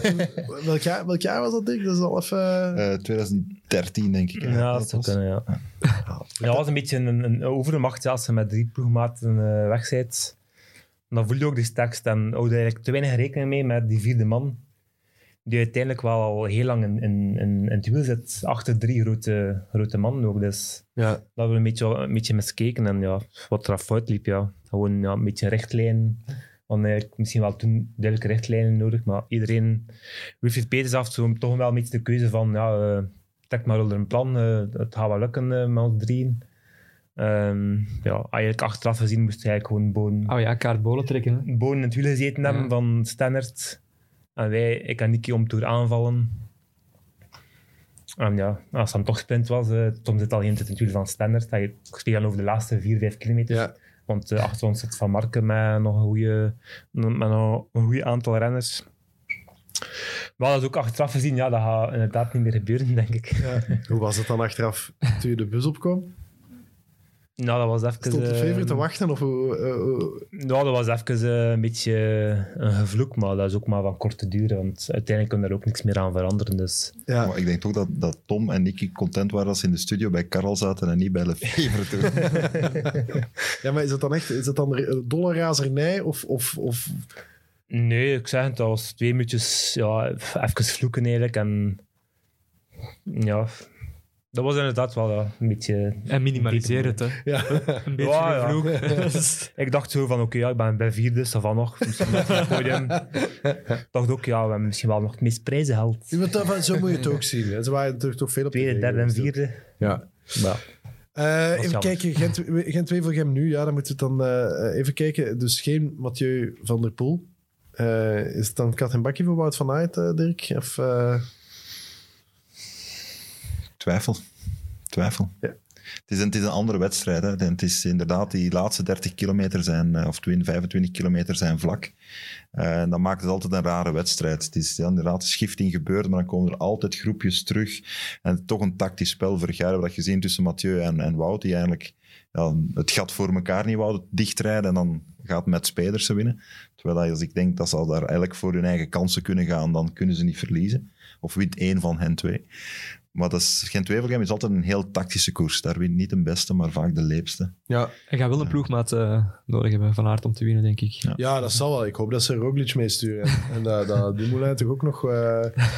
welk, jaar, welk jaar was dat, Dick? Dat is al even... Eh, 2013, denk ik. hè. Ja, dat zou was. kunnen, ja. Ja, dat was een beetje een, een overmacht ja, als je met drie ploegmaten eh weg bent. Dan voel je ook de sterkste en houde eigenlijk te weinig rekening mee met die vierde man. Die uiteindelijk wel al heel lang in, in, in, in het wiel zit. Achter drie grote, grote mannen ook. Dus Ja. dat hebben we een beetje, een beetje miskeken. En ja, wat er fout liep, ja. Gewoon ja, een beetje richtlijn. Want eigenlijk misschien wel toen duidelijke richtlijnen nodig. Maar iedereen, Wilfried Peters af, zo toch wel een beetje de keuze van... Ja, eh, trek maar onder een plan. eh, het gaat wel lukken eh, met ons drieën. Ehm, ja, eigenlijk achteraf gezien moest hij eigenlijk gewoon boven, Oh ja, kaartbolen trekken. Hè? boven in het wiel gezeten hebben Ja. van Stannert. En wij, ik en Nicky, om toer aanvallen. En ja, als het dan toch sprint was, eh Tom zit al in het wiel van. Hij- Ik spreek dan over de laatste 4, 5 kilometer. Ja. Want eh, achter ons zit Van Marken met nog een goede, met nog een goede aantal renners. Maar dat is ook achteraf gezien, ja, dat gaat inderdaad niet meer gebeuren, [LAUGHS] denk ik. Hoe was het dan achteraf toen je de bus opkwam? Nou, dat was even... Stond de eh, favorite te wachten? Of, hoe, eh, hoe- Ja, dat was even eh, een beetje een gevloek, maar dat is ook maar van korte duur, want uiteindelijk kunnen er ook niks meer aan veranderen. Dus ja. Maar ik denk toch dat, dat Tom en Nicky content waren als ze in de studio bij Karel zaten en niet bij Lefevre toen. [LAUGHS] ja, maar is dat dan echt is dat dan eh, dolle razernij? Of, of, of... nee, ik zeg het, dat was twee minuutjes ja, even vloeken eigenlijk. En ja, dat was inderdaad wel ja, een beetje... En minimaliseer het, hè. Ja. [LAUGHS] Een beetje Ja. [LAUGHS] Ik dacht zo van, oké, ja, ik ben bij vierde, ça va nog. Misschien het podium. Ik dacht ook, ja, we hebben misschien wel nog het meest maar dat- Zo moet je het ook zien. hè. Ze waren natuurlijk toch veel op de Tweede, derde en geweest. vierde. Ja. Ja. Eh, even jammer. kijken, Gent, Gent Wevelgem nu. Ja, dan moeten we het dan eh, even kijken. Dus geen Mathieu van der Poel. Eh, is het dan kat en bakje voor Wout van Aert, Dirk? Of, Twijfel. Twijfel. Ja. Het, is een, het is een andere wedstrijd. Hè. Het is inderdaad, die laatste 30 kilometer zijn, eh, of 20, 25 kilometer zijn vlak. Eh, En dat maakt het altijd een rare wedstrijd. Het is ja, inderdaad een schifting gebeurd, maar dan komen er altijd groepjes terug. En toch een tactisch spel vergaren. Dat gezien tussen Mathieu en, en Wout, die eigenlijk ja, het gat voor elkaar niet wouden dichtrijden. En dan gaat met Pedersen winnen. Terwijl als ik denk dat ze al daar eigenlijk voor hun eigen kansen kunnen gaan, dan kunnen ze niet verliezen. Of wint één van hen twee. Maar dat is, Gent-Wevelgem is altijd een heel tactische koers. Daar wint niet de beste, maar vaak de leepste. ja. En gaat wel een ploegmaat eh, nodig hebben van Aert om te winnen, denk ik. Ja. ja, dat zal wel. Ik hoop dat ze Roglic meesturen. [LAUGHS] En, en dat, Dumoulin toch ook nog... eh [LAUGHS]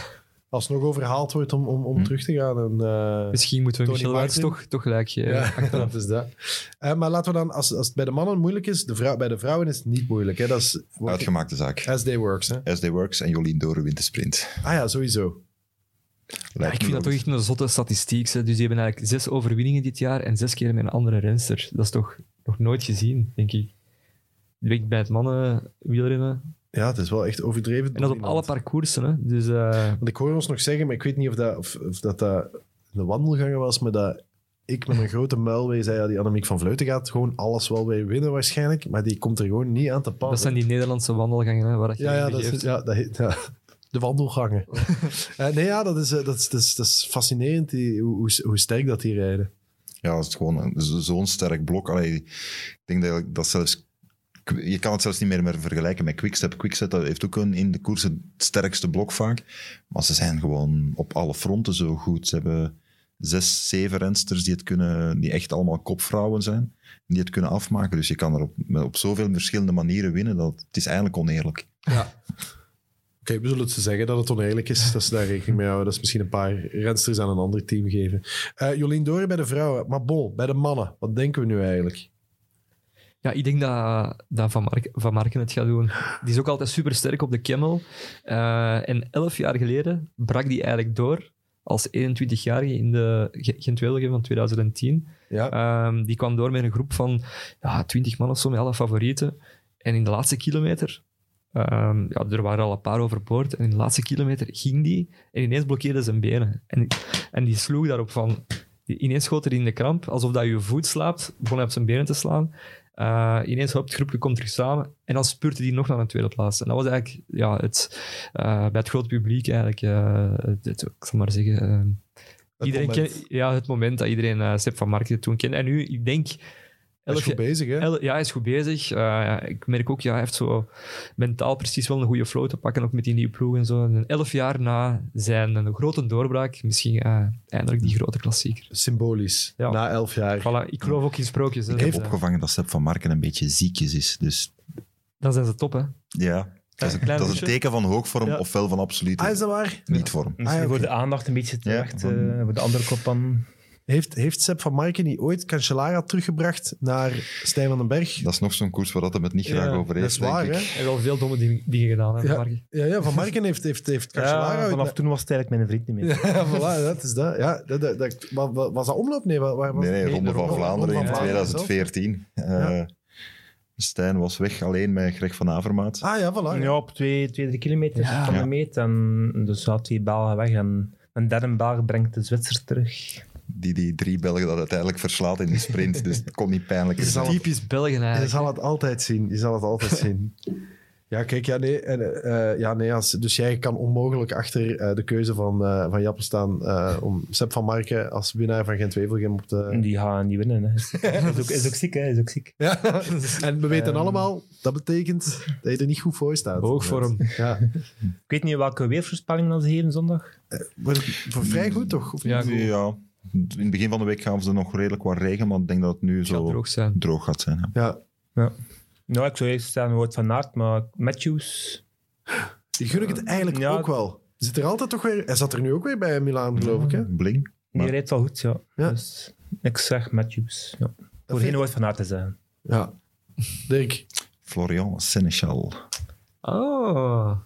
alsnog overhaald wordt om, om, om Hm. terug te gaan. En, eh, Misschien moeten we Tony Michel Martin. toch, toch gelijk geven. Ja, [LAUGHS] dat is dat. Eh, maar laten we dan, als, als het bij de mannen moeilijk is, de vrouw, bij de vrouwen is het niet moeilijk. Hè? Dat is Uitgemaakte zaak. as they works. Hè? SD Works en Jolien Doren wint de sprint. Ah ja, sowieso. Ja, ik vind dat toch echt een zotte statistiek. Hè. Dus die hebben eigenlijk zes overwinningen dit jaar en zes keer met een andere renster. Dat is toch nog nooit gezien, denk ik. Direct bij het mannen wielrennen. Ja, het is wel echt overdreven. En dat op alle parcoursen. Hè. Dus eh, Want ik hoor ons nog zeggen, maar ik weet niet of dat, of, of dat, dat een wandelganger was, maar dat ik met een grote muilwee zei, ja, die Annemiek van Vleuten gaat gewoon alles wel weer winnen waarschijnlijk, maar die komt er gewoon niet aan te pas. dat zijn die Nederlandse wandelgangen hè, waar dat je Ja, ja, dat is, ja, dat ja, de wandelgangen. [LAUGHS] Eh, nee, ja, dat is, eh, dat is, dat is, dat is fascinerend die, hoe, hoe, sterk dat die rijden. Ja, het is gewoon zo'n sterk blok. Allee, ik denk dat, dat zelfs... Je kan het zelfs niet meer, meer vergelijken met Quickstep. Quickstep dat heeft ook een, in de koers het sterkste blok vaak. Maar ze zijn gewoon op alle fronten zo goed. Ze hebben zes, zeven rensters die, het kunnen, die echt allemaal kopvrouwen zijn. Die het kunnen afmaken. Dus je kan er op, op zoveel verschillende manieren winnen. Dat, het is eigenlijk oneerlijk. Ja. Oké, we zullen het ze zeggen dat het oneerlijk is, dat ze daar rekening mee houden. Dat is misschien een paar rensters aan een ander team geven. Eh Jolien Doren bij de vrouwen, maar bon, bij de mannen, wat denken we nu eigenlijk? Ja, ik denk dat, dat Van, Mark, Van Marken het gaat doen. Die is ook altijd super sterk op de Camel. Eh, en elf jaar geleden brak die eigenlijk door als 21-jarige in de gent wevelgem van 2010. Ja. Ehm, die kwam door met een groep van ja, 20 man of zo, met alle favorieten. En in de laatste kilometer, ehm, ja, er waren al een paar overboord, en in de laatste kilometer ging die en ineens blokkeerde zijn benen. En, en die sloeg daarop van, die- ineens schoot er in de kramp, alsof dat je voet slaapt, begon hij op zijn benen te slaan. Eh, ineens hoopt het groepje komt terug samen en dan spurte hij nog naar een tweede plaats. En dat was eigenlijk ja, het, eh, bij het grote publiek eigenlijk, eh, het, het- ik zal maar zeggen, Het iedereen moment. ken- ja, het moment dat iedereen Sepp van Marken toen kende. En nu, ik denk... Hij is goed bezig, hè? Ja, hij is goed bezig. Eh, ja, ik merk ook, ja, hij heeft zo mentaal precies wel een goede flow te pakken, ook met die nieuwe ploeg en zo. En elf jaar na zijn een grote doorbraak, misschien eh, eindelijk die grote klassieker. Symbolisch. Ja. Na elf jaar. Voilà, ik geloof ook in sprookjes. hè. Ik heb Dus, opgevangen dat Sepp van Marken een beetje ziekjes is. Dus Dan zijn ze top, hè. ja, dat is, een, klein dat is een hoesje. teken van hoogvorm Ja. ofwel van absoluut Ah, is dat waar? niet-vorm. Misschien Ah, ja, voor de aandacht een beetje te Ja, wachten, van- eh, voor de andere kop aan. Heeft, heeft Sepp van Marken niet ooit Cancellara teruggebracht naar Stijn van den Berg? Dat is nog zo'n koers waar dat hem het niet graag Ja, over Dat heeft, is waar, denk hè? Hij heeft wel veel domme ding- dingen gedaan, hè, Ja. Van Marken. Ja, ja, Van Marken heeft, heeft, heeft Cancellara Ja, vanaf toen was het eigenlijk mijn vriend niet meer. [LAUGHS] Ja, voilà, dat is dat. Ja, dat, dat, dat- wa- wa- was dat omloop? Nee, waar, waar was Nee? Ronde de van Vlaanderen Ronde in van Vlaanderen 2014. Eh Ja. Stijn was weg alleen met Greg van Avermaat. Ah ja, voilà. Ja, op twee, twee drie kilometer Ja. van de meet. En dus had twee Belgen weg. En een derde Belg brengt de Zwitser terug. Die die drie Belgen dat uiteindelijk verslaat in de sprint. [LAUGHS] Dus het kon niet pijnlijker Is dat zijn. Typisch Belgen Je eigenlijk. zal het altijd zien. Je zal het altijd [LAUGHS] zien. Ja, kijk, ja, nee. En, eh, ja, nee als, dus jij kan onmogelijk achter eh, de keuze van, eh van Jappe staan eh, om Sepp van Marken als winnaar van Gent-Wevelgem op te... Die gaan niet winnen. Hè. Is, ook, is ook ziek, hè. Is ook ziek. Ja. En we weten Ehm. allemaal, dat betekent dat je er niet goed voor staat. Hoogvorm. Ja. Ik weet niet welke weersvoorspelling dat ze geven zondag. Voor vrij goed, toch? Of Ja, goed. Ja, in het begin van de week gaven ze nog redelijk wat regen, maar ik denk dat het nu zo droog zijn. droog gaat zijn. Ja. Ja. Nou, ik zou eerst staan Wout van Aert, maar Matthews... Die gun ik het eigenlijk Ja. ook wel. Zit er altijd toch weer... Hij zat er nu ook weer bij Milaan, geloof ik, hè? Bling. Die Maar- rijdt wel goed, ja. Ja. Dus ik zeg Matthews. Ja. Voor geen Wout van Aert te zijn. Ja. Dirk. Florian Seneschal. Oh.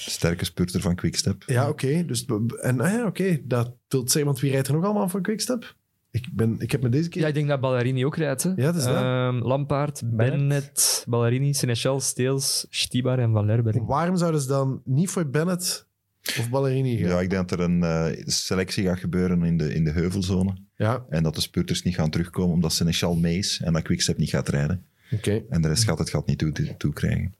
Sterke spurter van Quickstep. Ja, oké. Dus, en ah ja, oké. Dat wil zeggen, want wie rijdt er nog allemaal voor Quickstep? Ik, ben, ik heb me deze keer... Ja, ik denk dat Ballerini ook rijdt. Hè. Ja, dat is dat. Ehm, Lampaard, Bennett. Bennett, Ballerini, Seneschal, Steels, Stibar en Van Lerberg. Waarom zouden ze dan niet voor Bennett of Ballerini gaan? Ja, ik denk dat er een eh, selectie gaat gebeuren in de, in de heuvelzone. Ja, En dat de spurters niet gaan terugkomen omdat Seneschal mee is en dat Quickstep niet gaat rijden. oké. En de rest gaat het gat niet toe, toe krijgen.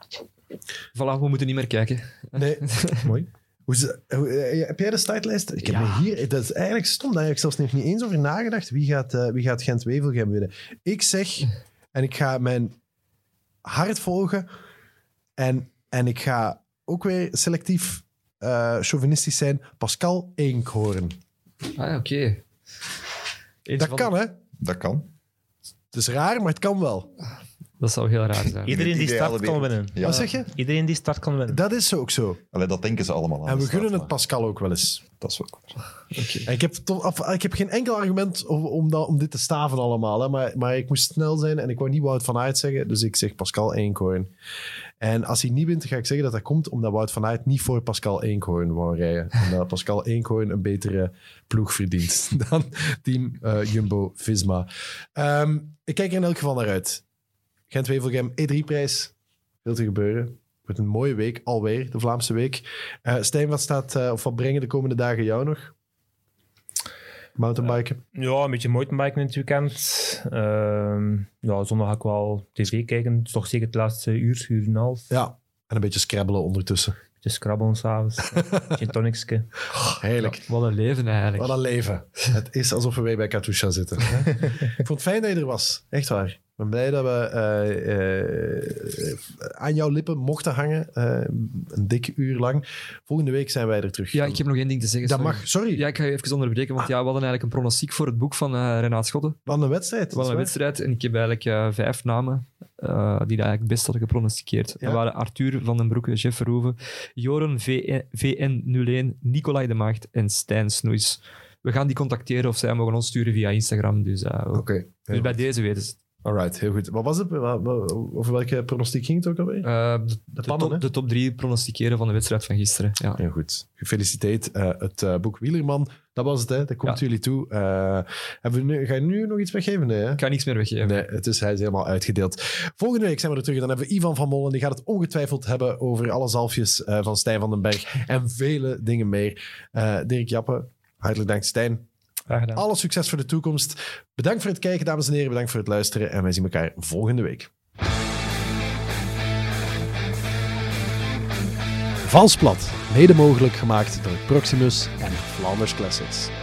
Voilà, we moeten niet meer kijken. Nee, [LAUGHS] mooi. Hoe ze, hoe, eh, heb jij de startlijst? Ik heb Ja. hier... Dat is eigenlijk stom. Daar heb ik zelfs nog niet eens over nagedacht. Wie gaat, eh, wie gaat Gent-Wevelgem winnen? Ik zeg, en ik ga mijn hart volgen. En, en ik ga ook weer selectief eh, chauvinistisch zijn. Pascal Eenkhoorn. Ah, oké. Dat kan, hè? Dat kan. Het is raar, maar het kan wel. Dat zou heel raar zijn. Iedereen die start kan winnen. Ja. Wat zeg je? Iedereen die start kan winnen. Dat is ook zo. Allee, dat denken ze allemaal aan. En we start, gunnen het Pascal ook wel eens. Dat is ook. Oké. Ik heb, toch, af- ik heb geen enkel argument om, om, dat, om dit te staven allemaal. Hè. Maar, maar ik moest snel zijn en ik wou niet Wout van Aert zeggen. Dus ik zeg Pascal Eenkhoorn. En als hij niet wint, ga ik zeggen dat dat komt omdat Wout van Aert niet voor Pascal Eenkhoorn wou rijden. [LAUGHS] En dat Pascal Eenkhoorn een betere ploeg verdient [LAUGHS] dan team eh, Jumbo-Visma. Ehm, ik kijk er in elk geval naar uit. Gent-Wevelgem, E3-prijs. Veel te gebeuren. Wordt een mooie week, alweer, de Vlaamse week. Eh Stijn, wat, staat, eh, of wat brengen de komende dagen jou nog? Mountainbiken? Ja, een beetje mountainbiken in het weekend. Ehm, ja, zondag ga ik wel tv kijken. Het is toch zeker het laatste uur, uur en een half. Ja. En een beetje scrabbelen ondertussen. Beetje scrabbelen s'avonds. [LAUGHS] Gin tonicske. Heerlijk. Wat een leven eigenlijk. Wat een leven. Het is alsof we weer bij Katusha zitten. [LAUGHS] ik vond het fijn dat je er was. Echt waar. Ben blij dat we eh, eh, aan jouw lippen mochten hangen. eh, een dik uur lang. Volgende week zijn wij er terug. Ja, ik heb nog één ding te zeggen. Dat sorry. mag. Sorry. Ja, ik ga je even onderbreken, want ja, we hadden eigenlijk een pronostiek voor het boek van Renaat Schotten. Wat een wedstrijd. Was een wedstrijd en ik heb eigenlijk vijf namen die dat eigenlijk best hadden gepronosticeerd. Ja. Dat waren Arthur van den Broeke, Jeff Verhoeven, Joren VN, VN01, Nicolai de Maagd en Stijn Snoeis. We gaan die contacteren of zij mogen ons sturen via Instagram. Dus, dus bij deze weten ze het. Alright, heel goed. Wat was het? Over welke pronostiek ging het ook alweer? Eh, de, de pannen, hè? top, de top drie pronosticeren van de wedstrijd van gisteren. Ja. Heel goed. Gefeliciteerd. Eh, het eh, boek Wielerman, dat was het, hè? dat komt Ja. jullie toe. Hebben we nu, ga je nu nog iets weggeven? Nee, hè? Ik ga niks meer weggeven. Nee, het is, hij is helemaal uitgedeeld. Volgende week zijn we er terug. Dan hebben we Ivan van Mollen. Die gaat het ongetwijfeld hebben over alle zalfjes van Stijn van den Berg. En vele dingen meer. Dirk Jappe, hartelijk dank Stijn. Alle succes voor de toekomst. Bedankt voor het kijken, dames en heren. Bedankt voor het luisteren. En wij zien elkaar volgende week. Valsplat, mede mogelijk gemaakt door Proximus en Flanders Classics.